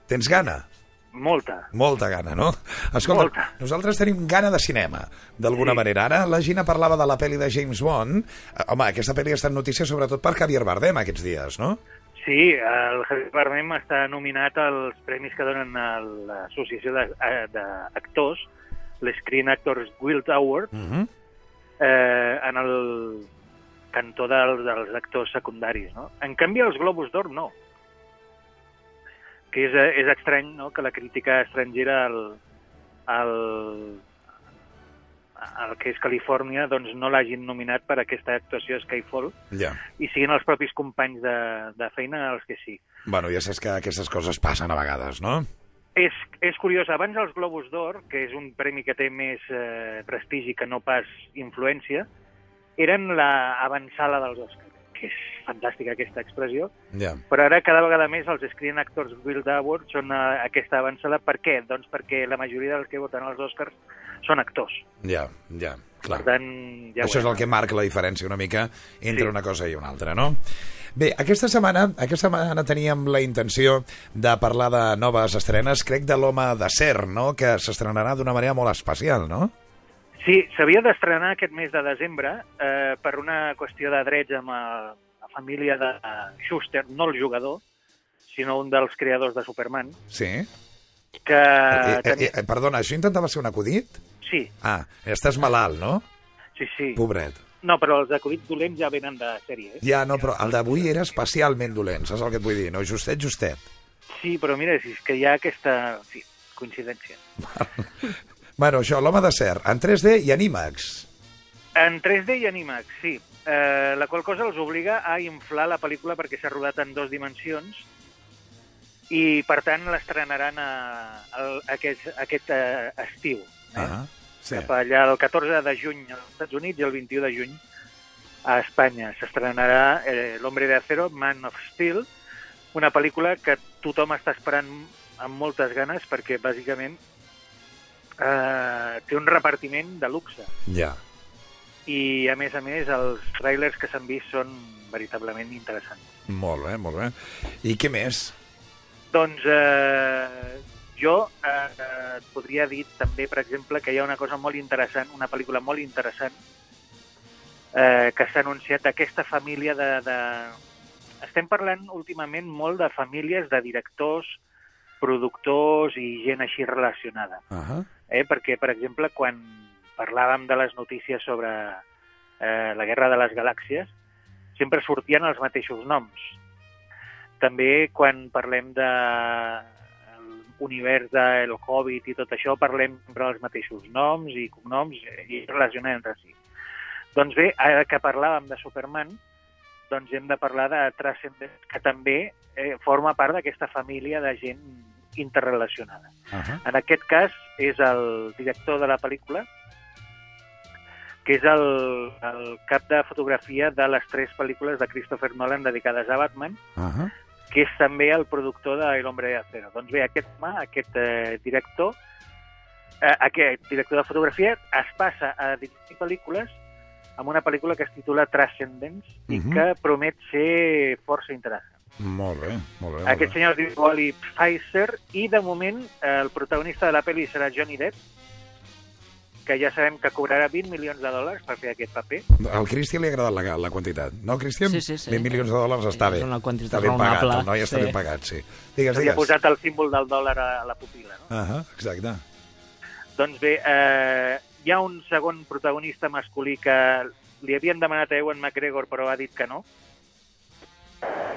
A: Tens gana?
G: Molta.
A: Molta gana, no? Escolta,
G: Molta.
A: nosaltres tenim gana de cinema, d'alguna
G: Sí.
A: manera. Ara la Gina parlava de la pel·li de James Bond. Eh, Home, aquesta pel·li està en notícia sobretot per Javier Bardem aquests dies, no?
G: Sí, el Javier Bardem està nominat als premis que donen a l'Associació de- eh, d'Actors, l'Screen Actors Guild Award,
A: Uh -huh.
G: eh, en el cantó del, dels actors secundaris. No? En canvi, els Globus d'Or no. Que és, és estrany no? que la crítica estrangera al, al, al que és Califòrnia doncs no l'hagin nominat per aquesta actuació Skyfall
A: Ja.
G: i siguin els propis companys de, de feina els que sí.
A: Bueno, ja saps que aquestes coses passen a vegades, no?
G: És, és curiós, abans els Globus d'Or, que és un premi que té més eh, prestigi que no pas influència, eren la avançala dels Oscars, que és fantàstica aquesta expressió,
A: Ja.
G: però ara cada vegada més els Screen Actors Guild Awards són eh, aquesta avançala. Per què? Doncs perquè la majoria dels que voten als Oscars són actors.
A: Ja, ja, clar.
G: Per tant, ja
A: Això és el que marca la diferència una mica entre
G: Sí.
A: una cosa i una altra, no? Bé, aquesta setmana, aquesta setmana teníem la intenció de parlar de noves estrenes, crec de l'Home d'acer, no?, que s'estrenarà d'una manera molt especial, no?
G: Sí, s'havia d'estrenar aquest mes de desembre eh, per una qüestió de drets amb la família de Schuster, no el jugador, sinó un dels creadors de Superman,
A: Sí.
G: que
A: Eh, eh, eh, perdona, això intentava ser un acudit?
G: Sí,
A: Ah, estàs malalt, no?
G: sí, sí.
A: Pobret.
G: No, però els acudits dolents ja venen de sèrie. Eh?
A: Ja, no, però el d'avui era especialment dolent, saps el que et vull dir? No, justet, justet.
G: Sí, però mira, si és que hi ha aquesta sí, coincidència.
A: Bueno, això, l'Home d'acer, en 3D i en IMAX.
G: En 3D i Animax, sí. Eh, la qual cosa els obliga a inflar la pel·lícula perquè s'ha rodat en dos dimensions i, per tant, l'estrenaran a, a, aquest, aquest eh, estiu. Eh?
A: Ah, sí.
G: Cap allà el 14 de juny als Estats Units i el 21 de juny a Espanya. S'estrenarà eh, L'Hombre de Acero, Man of Steel, una pel·lícula que tothom està esperant amb moltes ganes perquè, bàsicament, eh, té un repartiment de luxe.
A: Ja.
G: I, a més a més, els trailers que s'han vist són veritablement interessants.
A: Molt bé, molt bé. I què més?
G: Doncs eh, jo eh, eh, et podria dir també, per exemple, que hi ha una cosa molt interessant, una pel·lícula molt interessant, eh, que s'ha anunciat aquesta família de, de... Estem parlant últimament molt de famílies de directors, productors i gent així relacionada.
A: Uh -huh.
G: Eh? Perquè, per exemple, quan parlàvem de les notícies sobre eh, la Guerra de les Galàxies, sempre sortien els mateixos noms. També quan parlem de l'univers del Hobbit i tot això, parlem sempre dels mateixos noms i cognoms eh, i relacionem entre si. Doncs bé, ara que parlàvem de Superman, doncs hem de parlar de Transcendent, que també eh, forma part d'aquesta família de gent interrelacionada.
A: Uh -huh.
G: En aquest cas és el director de la pel·lícula, que és el, el cap de fotografia de les tres pel·lícules de Christopher Nolan dedicades a Batman,
A: Uh -huh.
G: que és també el productor de El Hombre de Acero. Doncs bé, aquest home, aquest eh, director, eh, aquest director de fotografia es passa a dirigir pel·lícules amb una pel·lícula que es titula Transcendence i
A: Mhm.
G: que promet ser força interessant.
A: Molt bé, molt bé. Molt
G: Aquest
A: bé.
G: senyor es diu Wally Pfizer i de moment eh, el protagonista de la pel·li serà Johnny Depp, que ja sabem que cobrarà 20 milions de dòlars per fer aquest paper.
A: Al Cristian li ha agradat la, la quantitat. No, Cristian?
D: Sí, sí, sí.
A: 20 milions de dòlars està
D: És
A: bé.
D: una quantitat
A: està ben pagat,
D: raonable,
A: el noi està
D: sí.
A: ben pagat, sí. Digues,
G: Li ha
A: digues.
G: posat el símbol del dòlar a la pupila, no?
A: Ah, exacte.
G: Doncs bé, eh, hi ha un segon protagonista masculí que li havien demanat a Ewan McGregor però ha dit que no.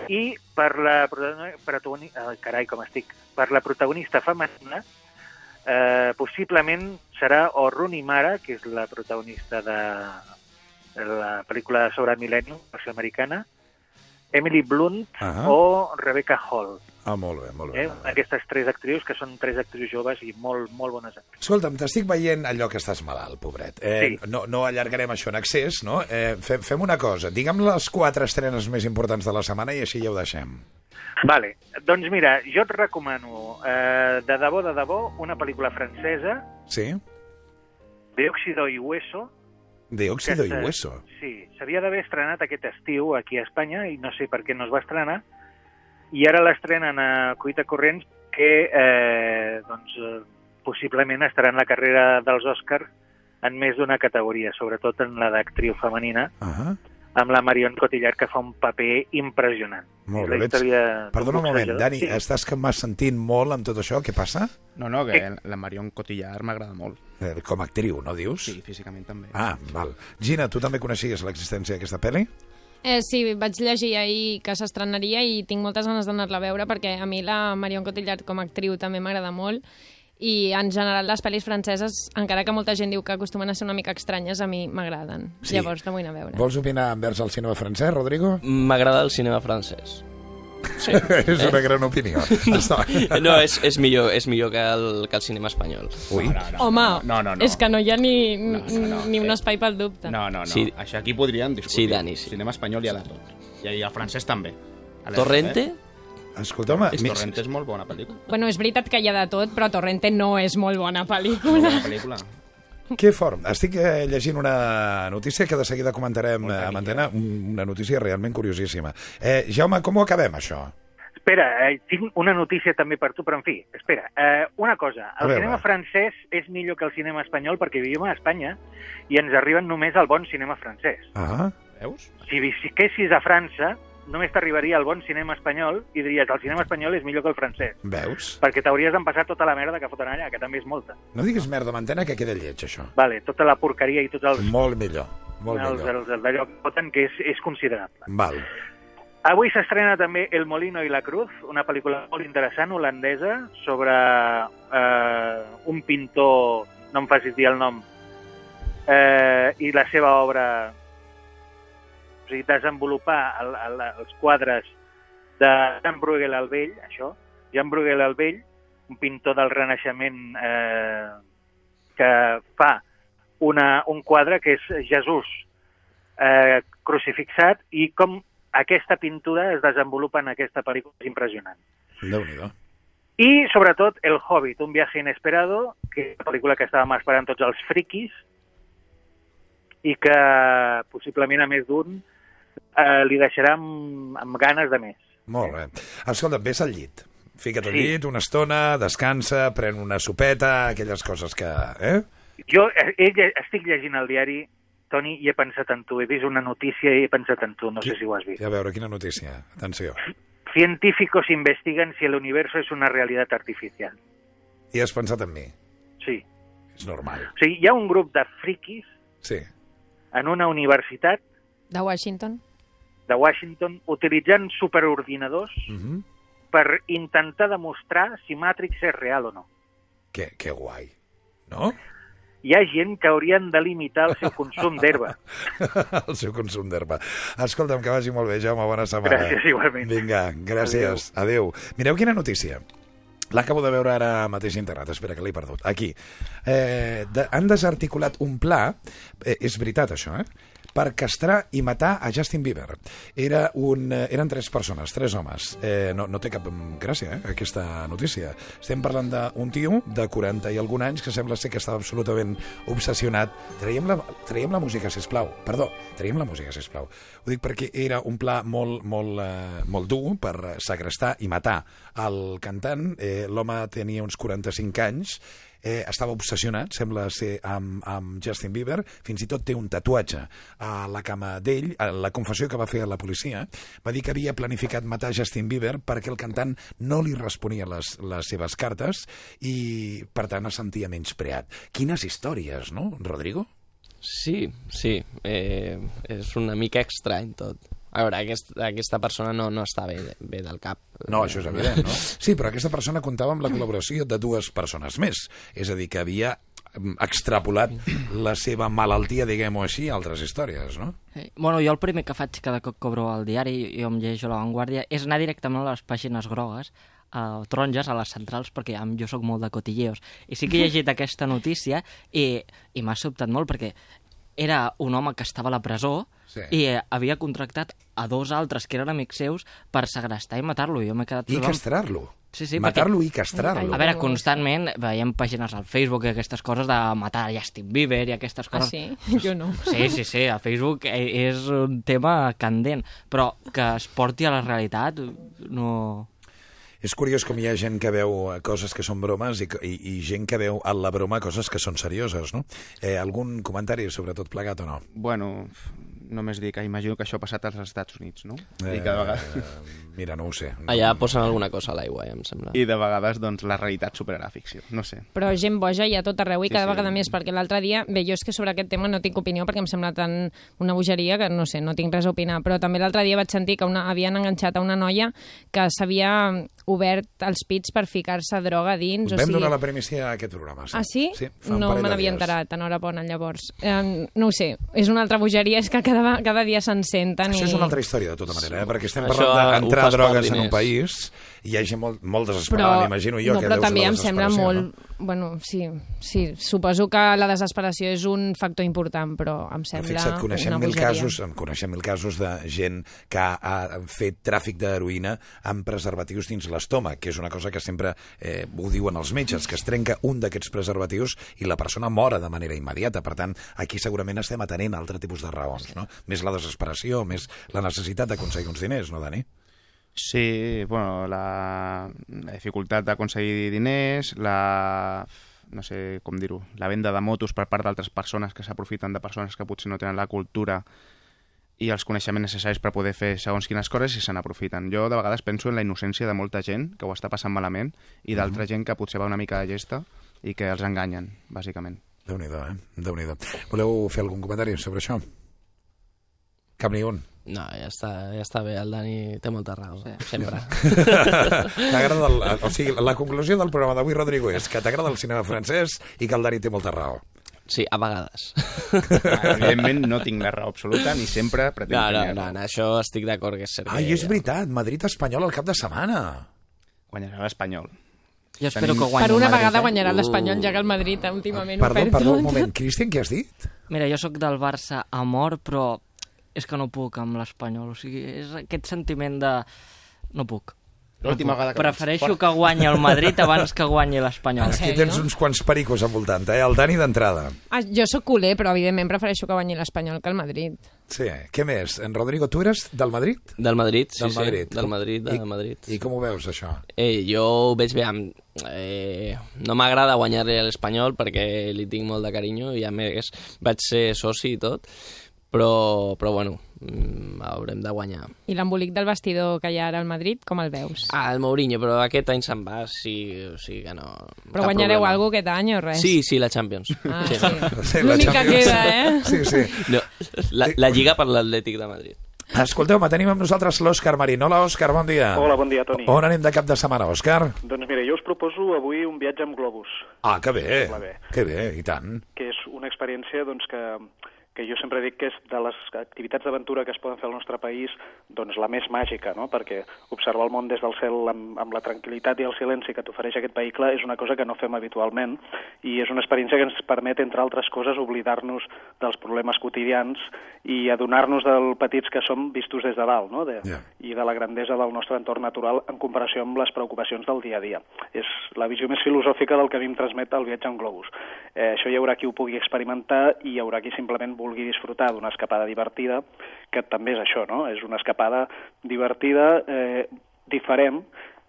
G: I per la protagonista... Carai, com estic. Per la protagonista femenina, eh, possiblement serà o Rooney Mara, que és la protagonista de, de la pel·lícula sobre el mil·lenni, versió americana, Emily Blunt
A: Ah.
G: o Rebecca Hall.
A: Ah, molt bé, molt bé.
G: Eh? Aquestes tres actrius, que són tres actrius joves i molt, molt bones actrius.
A: Escolta'm, t'estic veient allò que estàs malalt, pobret. Eh,
G: Sí.
A: no, no allargarem això en excés, no? Eh, fem, fem una cosa, digue'm les quatre estrenes més importants de la setmana i així ja ho deixem.
G: Vale, doncs mira, jo et recomano, eh, de debò, de debò, una pel·lícula francesa,
A: Sí?
G: de Óxido y Hueso.
A: De óxido y
G: que s'ha-
A: hueso.
G: Sí, s'havia d'haver estrenat aquest estiu aquí a Espanya i no sé per què no es va estrenar. I ara l'estrenen a Cuita Corrents que eh, doncs, eh, possiblement estarà en la carrera dels Oscars en més d'una categoria, sobretot en la d'actriu femenina,
A: Ah
G: amb la Marion Cotillard, que fa un paper impressionant.
A: Molt bé,
G: història
A: Perdona un moment. Dani,
G: Sí.
A: estàs que m'has sentint molt amb tot això, què passa?
E: No, no, que la Marion Cotillard m'agrada molt.
A: Eh, com a actriu, no dius?
E: Sí, físicament també.
A: Ah, val. Gina, tu també coneixies l'existència d'aquesta pel·li?
B: Eh, sí, vaig llegir ahir que s'estrenaria i tinc moltes ganes d'anar-la a veure perquè a mi la Marion Cotillard com a actriu també m'agrada molt i en general les pel·lis franceses, encara que molta gent diu que acostumen a ser una mica estranyes, a mi m'agraden.
A: Sí.
B: Llavors la vull anar a veure.
A: Vols opinar envers el cinema francès, Rodrigo?
C: M'agrada el cinema francès. Sí.
A: és una gran opinió.
C: No, és, és, millor, és millor que el, que el cinema espanyol.
A: Ui,
B: Home,
E: no, no, no.
B: és que no hi ha ni,
E: No, no, no.
B: ni un
E: Eh,
B: espai pel dubte.
E: No, no, no.
C: Sí.
E: Això aquí podríem discutir.
C: Sí, Dani, sí.
E: Cinema espanyol hi ha de tot. I el francès també. Alerta,
C: Torrente?
E: Eh?
A: escolta'm,
E: És
A: mi-
E: Torrente és molt bona pel·lícula.
B: Bueno, és veritat que hi ha de tot, però Torrente no és molt bona
E: Molt
B: pel·lícula.
E: bona pel·lícula.
A: Que fort. Estic eh, llegint una notícia que de seguida comentarem eh, amb antena, un- una notícia realment curiosíssima. Eh, Jaume, com ho acabem, això?
G: Espera, eh, tinc una notícia també per tu, però en fi, espera. Eh, una cosa,
A: A
G: el
A: veure.
G: cinema francès és millor que el cinema espanyol perquè vivim a Espanya i ens arriben només el bon cinema francès.
A: Ah,
E: Veus?
G: Si visquessis a França, només t'arribaria el bon cinema espanyol i diries el cinema espanyol és millor que el francès.
A: veus?
G: Perquè t'hauries d'empassar tota la merda que foten allà, que també és molta.
A: No diguis merda amb antena que queda lleig, això.
G: Vale, tota la porqueria i tots els,
A: Molt millor, molt
G: els,
A: millor.
G: els, els d'allò que foten, que és, és considerable.
A: Val.
G: Avui s'estrena també El Molino i la Cruz, una pel·lícula molt interessant, holandesa, sobre eh, un pintor, no em facis dir el nom, eh, i la seva obra, o sigui, desenvolupar el, el, els quadres de Jan Bruegel el Vell, això, Jan Bruegel el Vell, un pintor del Renaixement eh, que fa una, un quadre que és Jesús eh, crucifixat i com aquesta pintura es desenvolupa en aquesta pel·lícula és impressionant.
A: Déu-n'hi-do.
G: I, sobretot, El Hobbit, un viaje inesperado, que és una pel·lícula que estàvem esperant tots els friquis i que possiblement a més d'un eh, li deixarà amb, amb ganes de més.
A: Molt bé. Escolta, vés al llit. Fica't al
G: Sí.
A: llit una estona, descansa, pren una sopeta, aquelles coses que... Eh?
G: Jo eh, estic llegint el diari, Toni, i he pensat en tu. He vist una notícia i he pensat en tu. No sé si ho has vist.
A: A veure, quina notícia. Atenció.
G: Científicos investigan si el universo es una realidad artificial.
A: I has pensat en mi.
G: Sí.
A: És normal.
G: O sigui, hi ha un grup de friquis
A: Sí.
G: en una universitat
B: De Washington?
G: De Washington utilitzant superordinadors
A: Mm -hmm.
G: per intentar demostrar si Matrix és real o no.
A: que, que guai. No?
G: Hi ha gent que haurien de limitar el seu consum d'herba.
A: el seu consum d'herba. Escolta'm, que vagi molt bé, Jaume, bona setmana.
G: Gràcies, igualment.
A: Vinga, gràcies. Adéu. Mireu quina notícia. L'acabo de veure ara mateix internet, espera que l'he perdut. Aquí. Eh, de, han desarticulat un pla, eh, és veritat això, eh? Per castrar i matar a Justin Bieber. Era un, eh, eren tres persones, tres homes. Eh, no, no té cap mm, gràcia, eh, aquesta notícia. Estem parlant d'un tio de 40 i algun anys que sembla ser que estava absolutament obsessionat. Traiem la, traiem la música, si plau. Perdó, traiem la música, si plau. Ho dic perquè era un pla molt, molt, eh, molt dur per segrestar i matar el cantant. Eh, L'home tenia uns 45 anys, eh, estava obsessionat, sembla ser, amb, amb Justin Bieber, fins i tot té un tatuatge a la cama d'ell, a la confessió que va fer a la policia, va dir que havia planificat matar Justin Bieber perquè el cantant no li responia les, les seves cartes i, per tant, es sentia menyspreat. Quines històries, no, Rodrigo?
C: Sí, sí, eh, és una mica estrany tot. A veure, aquest, aquesta persona no, no està bé, bé del cap.
A: No, això és evident, no? Sí, però aquesta persona comptava amb la col·laboració de dues persones més. És a dir, que havia mm, extrapolat la seva malaltia, diguem-ho així, a altres històries, no?
D: Sí. Bueno, jo el primer que faig cada cop que obro el diari i em llegeixo La Vanguardia és anar directament a les pàgines grogues a taronges a les centrals perquè ja, jo sóc molt de cotilleos i sí que he llegit aquesta notícia i, i m'ha sobtat molt perquè era un home que estava a la presó
A: Sí.
D: i eh, havia contractat a dos altres que eren amics seus per segrestar i matar-lo. Jo m'he quedat...
A: I castrar-lo.
D: Sí, sí,
A: Matar-lo
D: perquè-
A: i castrar-lo.
D: A veure, constantment veiem pàgines al Facebook i aquestes coses de matar a Justin Bieber i aquestes
B: Ah,
D: coses.
B: sí? Jo no.
D: Sí, sí, sí, a Facebook eh, és un tema candent, però que es porti a la realitat no...
A: És curiós com hi ha gent que veu eh, coses que són bromes i, i, i gent que veu a la broma coses que són serioses, no? Eh, algun comentari sobre tot plegat o no?
E: Bueno, només dir que imagino que això ha passat als Estats Units, no?
A: Eh,
E: I que de vegades...
A: eh, mira, no ho sé. No,
C: Allà posen alguna cosa a l'aigua, ja em sembla.
E: I de vegades, doncs, la realitat superarà ficció. No sé.
B: Però gent boja hi ha tot arreu i
E: Sí,
B: cada
E: sí.
B: vegada més, perquè l'altre dia, bé, jo és que sobre aquest tema no tinc opinió perquè em sembla tan una bogeria que no sé, no tinc res a opinar, però també l'altre dia vaig sentir que una, havien enganxat a una noia que s'havia obert els pits per ficar-se droga dins.
A: Vam
B: o sigui...
A: donar la primícia a aquest programa. Sí.
B: Ah, sí?
A: Sí,
B: no me n'havia enterat, enhorabona, llavors. Eh, no ho sé, és una altra bogeria, és que cada, cada dia se'n senten
A: Això
B: i...
A: és una altra història, de tota manera, eh? perquè estem parlant d'entrar drogues en un país hi ha gent molt, molt desesperada, m'imagino jo,
B: no,
A: que
B: però també em sembla molt... Bueno, sí, sí, suposo que la desesperació és un factor important, però em
A: No?
B: sembla
A: Fixa't, coneixem
B: una
A: mil
B: bogeria.
A: casos, en coneixem mil casos de gent que ha, ha fet tràfic d'heroïna amb preservatius dins l'estómac, que és una cosa que sempre eh, ho diuen els metges, que es trenca un d'aquests preservatius i la persona mora de manera immediata. Per tant, aquí segurament estem atenent a altre tipus de raons, no? Més la desesperació, més la necessitat d'aconseguir uns diners, no, Dani?
E: Sí, bueno, la, la dificultat d'aconseguir diners, la no sé com dir-ho, la venda de motos per part d'altres persones que s'aprofiten de persones que potser no tenen la cultura i els coneixements necessaris per poder fer segons quines coses i se n'aprofiten. Jo de vegades penso en la innocència de molta gent que ho està passant malament i d'altra gent que potser va una mica de gesta i que els enganyen, bàsicament.
A: Déu-n'hi-do, eh? déu nhi Voleu fer algun comentari sobre això? Cap ni un.
C: No, ja està, ja està bé, el Dani té molta raó, sí. sempre.
A: T'agrada el, o sigui, la conclusió del programa d'avui, Rodrigo, és que t'agrada el cinema francès i que el Dani té molta raó.
C: Sí, a vegades.
E: Evidentment no tinc la raó absoluta ni sempre pretenc
C: No, no,
E: tenir
C: no, no, això estic d'acord que és cert.
A: Ai, és veritat, Madrid-Espanyol al cap de setmana.
E: Guanyarà l'Espanyol.
D: Jo espero
E: Tenim-
D: que guanyi
B: Per una
D: Madrid,
B: vegada
D: eh?
B: guanyarà
C: Uh.
B: l'Espanyol, ja que el Madrid últimament ho
A: Perdó,
B: perd
A: perdó,
B: tot.
A: un moment. Cristian, què has dit?
D: Mira, jo sóc del Barça a mort, però és que no puc amb l'Espanyol. O sigui, és aquest sentiment de... No puc.
E: L'última vegada que
D: Prefereixo que guanyi el Madrid abans que guanyi l'Espanyol.
A: Aquí tens uns quants pericos al voltant, eh? El Dani d'entrada.
B: Ah, jo sóc culer, però evidentment prefereixo que guanyi l'Espanyol que el Madrid.
A: Sí, què més? En Rodrigo, tu eres del Madrid?
C: Del Madrid, sí,
A: del
C: sí.
A: Madrid.
C: Del Madrid, del
A: I,
C: Madrid.
A: I com ho veus, això?
C: Eh, jo ho veig bé. Amb, eh, no m'agrada guanyar-li a l'Espanyol perquè li tinc molt de carinyo i a més vaig ser soci i tot, però, però bueno, mm, haurem de guanyar.
B: I l'embolic del vestidor que hi ha ara al Madrid, com el veus?
C: Ah, el Mourinho, però aquest any se'n va, sí, o sigui que no...
B: Però guanyareu
C: problema.
B: alguna aquest any o res?
C: Sí, sí, la Champions.
B: Ah,
C: sí.
B: sí. L'únic que queda, eh?
A: Sí, sí.
C: No, la, la Lliga per l'Atlètic de Madrid.
A: Escolteu-me, tenim amb nosaltres l'Òscar Marín. Hola, Òscar, bon dia.
H: Hola, bon dia, Toni.
A: On anem de cap de setmana, Òscar?
H: Doncs mira, jo us proposo avui un viatge amb globus,
A: Ah, que bé.
H: Bé.
A: Que bé, i tant.
H: que és una experiència doncs, que, que jo sempre dic que és de les activitats d'aventura que es poden fer al nostre país doncs la més màgica, no? perquè observar el món des del cel amb, amb la tranquil·litat i el silenci que t'ofereix aquest vehicle és una cosa que no fem habitualment i és una experiència que ens permet, entre altres coses, oblidar-nos dels problemes quotidians i adonar-nos del petits que som vistos des de dalt no? de,
A: Ja.
H: i de la grandesa del nostre entorn natural en comparació amb les preocupacions del dia a dia. És la visió més filosòfica del que a mi em transmet el viatge en globus. Eh, això hi haurà qui ho pugui experimentar i hi haurà qui simplement vulgui disfrutar d'una escapada divertida, que també és això, no? És una escapada divertida, eh, diferent,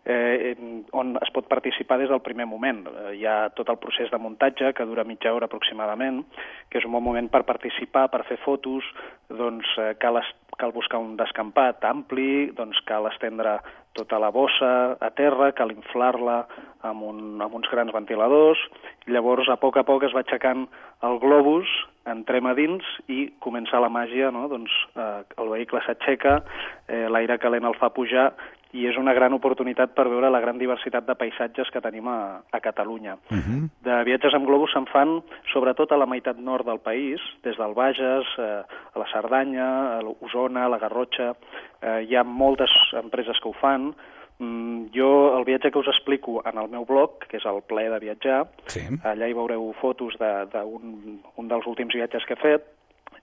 H: eh, on es pot participar des del primer moment. Eh, hi ha tot el procés de muntatge, que dura mitja hora aproximadament, que és un bon moment per participar, per fer fotos, doncs eh, cal, cal buscar un descampat ampli, doncs cal estendre tota la bossa a terra, cal inflar-la amb, un, amb uns grans ventiladors, llavors a poc a poc es va aixecant el globus, entrem a dins i comença la màgia, no? doncs eh, el vehicle s'aixeca, eh, l'aire calent el fa pujar i és una gran oportunitat per veure la gran diversitat de paisatges que tenim a, a Catalunya.
A: Uh -huh.
H: De viatges amb globus se'n fan sobretot a la meitat nord del país, des del Bages, eh, a la Cerdanya, a l'Osona, a la Garrotxa. Eh, hi ha moltes empreses que ho fan. Mm, jo el viatge que us explico en el meu blog, que és el Ple de Viatjar,
A: Sí.
H: allà hi veureu fotos d'un de, d'un- un dels últims viatges que he fet,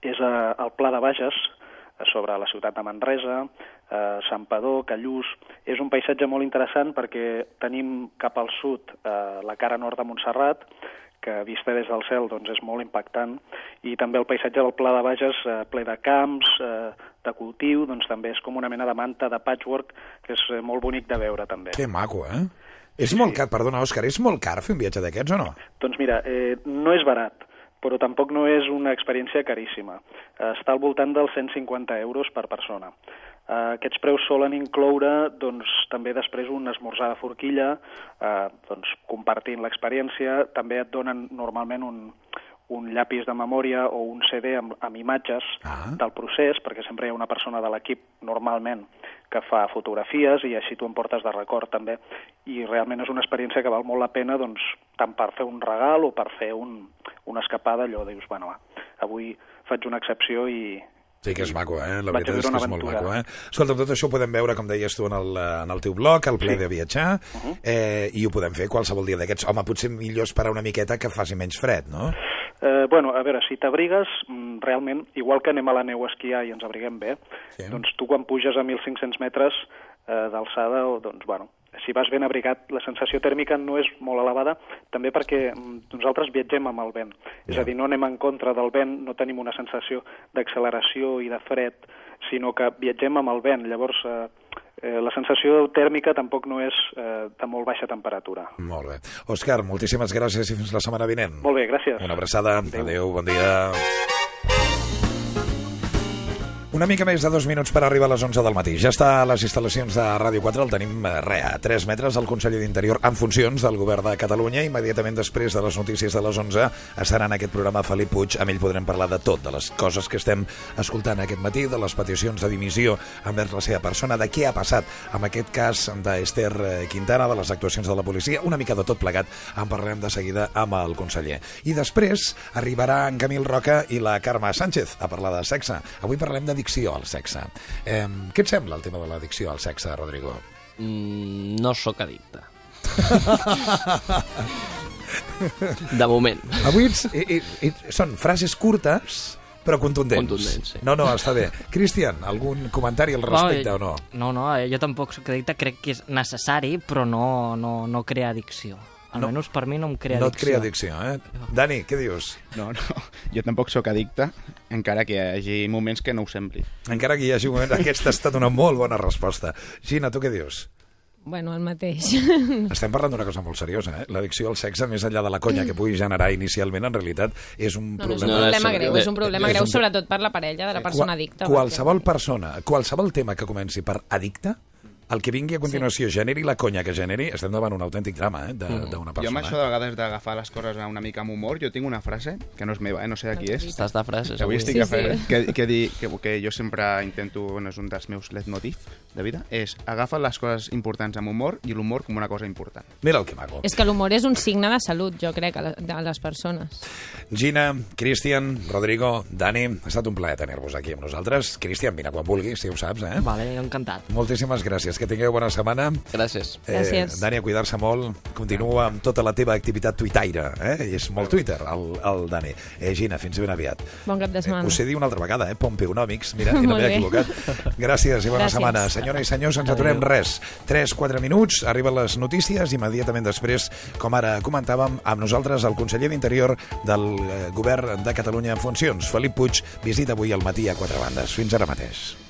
H: és eh, el Pla de Bages, eh, sobre la ciutat de Manresa, eh, Santpedor, Callús... És un paisatge molt interessant perquè tenim cap al sud eh, la cara nord de Montserrat, que vista des del cel doncs, és molt impactant, i també el paisatge del Pla de Bages, eh, ple de camps, eh, de cultiu, doncs també és com una mena de manta, de patchwork, que és eh, molt bonic de veure també.
A: Que maco, eh? És molt car, perdona, Òscar, és molt car fer un viatge d'aquests o no?
H: Doncs mira, eh, no és barat, però tampoc no és una experiència caríssima. Està al voltant dels 150 euros per persona. Eh, aquests preus solen incloure doncs, també després un esmorzar de forquilla, eh, doncs, compartint l'experiència. També et donen normalment un, un llapis de memòria o un CD amb, amb imatges
A: Ah.
H: del procés, perquè sempre hi ha una persona de l'equip normalment que fa fotografies i així tu em portes de record també i realment és una experiència que val molt la pena doncs, tant per fer un regal o per fer un, una escapada allò dius, bueno, va, avui faig una excepció i,
A: Sí que és maco, eh? La veritat és que és molt maco, eh? Escolta, tot això ho podem veure, com deies tu, en el, en el teu blog, el ple de viatjar, eh, i ho podem fer qualsevol dia d'aquests. Home, potser millor esperar una miqueta que faci menys fred, no?
H: Eh, bueno, a veure, si t'abrigues, mm, realment, igual que anem a la neu a esquiar i ens abriguem bé,
A: Sí.
H: doncs tu quan puges a 1.500 metres eh, d'alçada, doncs, bueno, si vas ben abrigat, la sensació tèrmica no és molt elevada, també perquè mm, nosaltres viatgem amb el vent. És
A: Ja.
H: a dir, no anem en contra del vent, no tenim una sensació d'acceleració i de fred, sinó que viatgem amb el vent. Llavors, eh, eh, la sensació tèrmica tampoc no és eh, de molt baixa temperatura.
A: Molt bé. Òscar, moltíssimes gràcies i fins la setmana vinent.
H: Molt bé, gràcies.
A: Una abraçada.
H: Adéu.
A: Adéu, bon dia. Una mica més de dos minuts per arribar a les 11 del matí. Ja està a les instal·lacions de Ràdio 4, el tenim eh, re, a 3 metres, el conseller d'Interior en funcions del govern de Catalunya. Immediatament després de les notícies de les 11 estarà en aquest programa Felip Puig. Amb ell podrem parlar de tot, de les coses que estem escoltant aquest matí, de les peticions de dimissió envers la seva persona, de què ha passat amb aquest cas d'Ester eh, Quintana, de les actuacions de la policia, una mica de tot plegat. En parlarem de seguida amb el conseller. I després arribarà en Camil Roca i la Carme Sánchez a parlar de sexe. Avui parlem d'addicció al sexe. Eh, què et sembla el tema de l'addicció al sexe, Rodrigo?
C: Mm, no sóc addicte. De moment.
A: Avui ets, i, i, són frases curtes però contundents.
C: Contundents, sí.
A: No, no, està bé. Cristian, algun comentari al respecte o no?
D: No, no, eh, jo tampoc soc addicte, crec que és necessari, però no, no, no crea addicció. Almenys per mi no em crea
A: No et
D: addicció.
A: crea addicció, eh? Dani, què dius?
E: No, no, jo tampoc sóc addicte, encara que hi hagi moments que no ho sembli.
A: Encara que hi hagi un moment... Aquesta ha estat una molt bona resposta. Gina, tu què dius?
B: Bueno, el mateix.
A: Estem parlant d'una cosa molt seriosa, eh? L'addicció al sexe, més enllà de la conya que pugui generar inicialment, en realitat és un
B: No, no, és
A: problema...
B: un
C: No,
B: problema greu, és un problema
A: és
B: greu
A: un-
B: sobretot per la parella de la persona
A: Qua-
B: addicta.
A: Qualsevol persona, qualsevol tema que comenci per addicte, el que vingui a continuació generi la conya que generi, estem davant un autèntic drama, eh, de- d'una
E: Mm. Jo amb
A: persona.
E: això de vegades d'agafar les coses una mica amb humor, jo tinc una frase, que no és meva, eh? no sé de qui és.
C: Estàs de frases
E: Avui estic
B: Sí,
E: a fer,
B: sí.
E: que, que, di, que, que jo sempre intento, bueno, és un dels meus leitmotiv de vida, és agafa les coses importants amb humor i l'humor com una cosa important.
A: Mira el que maco.
B: És que l'humor és un signe de salut, jo crec, a, la, a les persones.
A: Gina, Cristian, Rodrigo, Dani, ha estat un plaer tenir-vos aquí amb nosaltres. Cristian, vine quan vulguis, si ho saps, eh?
D: Vale, encantat.
A: Moltíssimes gràcies, que tingueu bona setmana.
C: Gràcies.
B: Gràcies.
A: Eh, Dani, a cuidar-se molt. Continua amb tota la teva activitat tuitaire, eh? I és molt Twitter, el, el Dani. Eh, Gina, fins ben aviat.
B: Bon cap de
A: Eh,
B: setmana.
A: us he dit una altra vegada, eh? Pompeonòmics. Mira, i no m'he equivocat. Gràcies i bona
B: Gràcies.
A: setmana. Senyores i senyors, ens aturem res. 3-4 minuts, arriben les notícies, immediatament després, com ara comentàvem, amb nosaltres el conseller d'Interior del eh, govern de Catalunya en funcions, Felip Puig, visita avui al matí a Quatre Bandes. Fins ara mateix.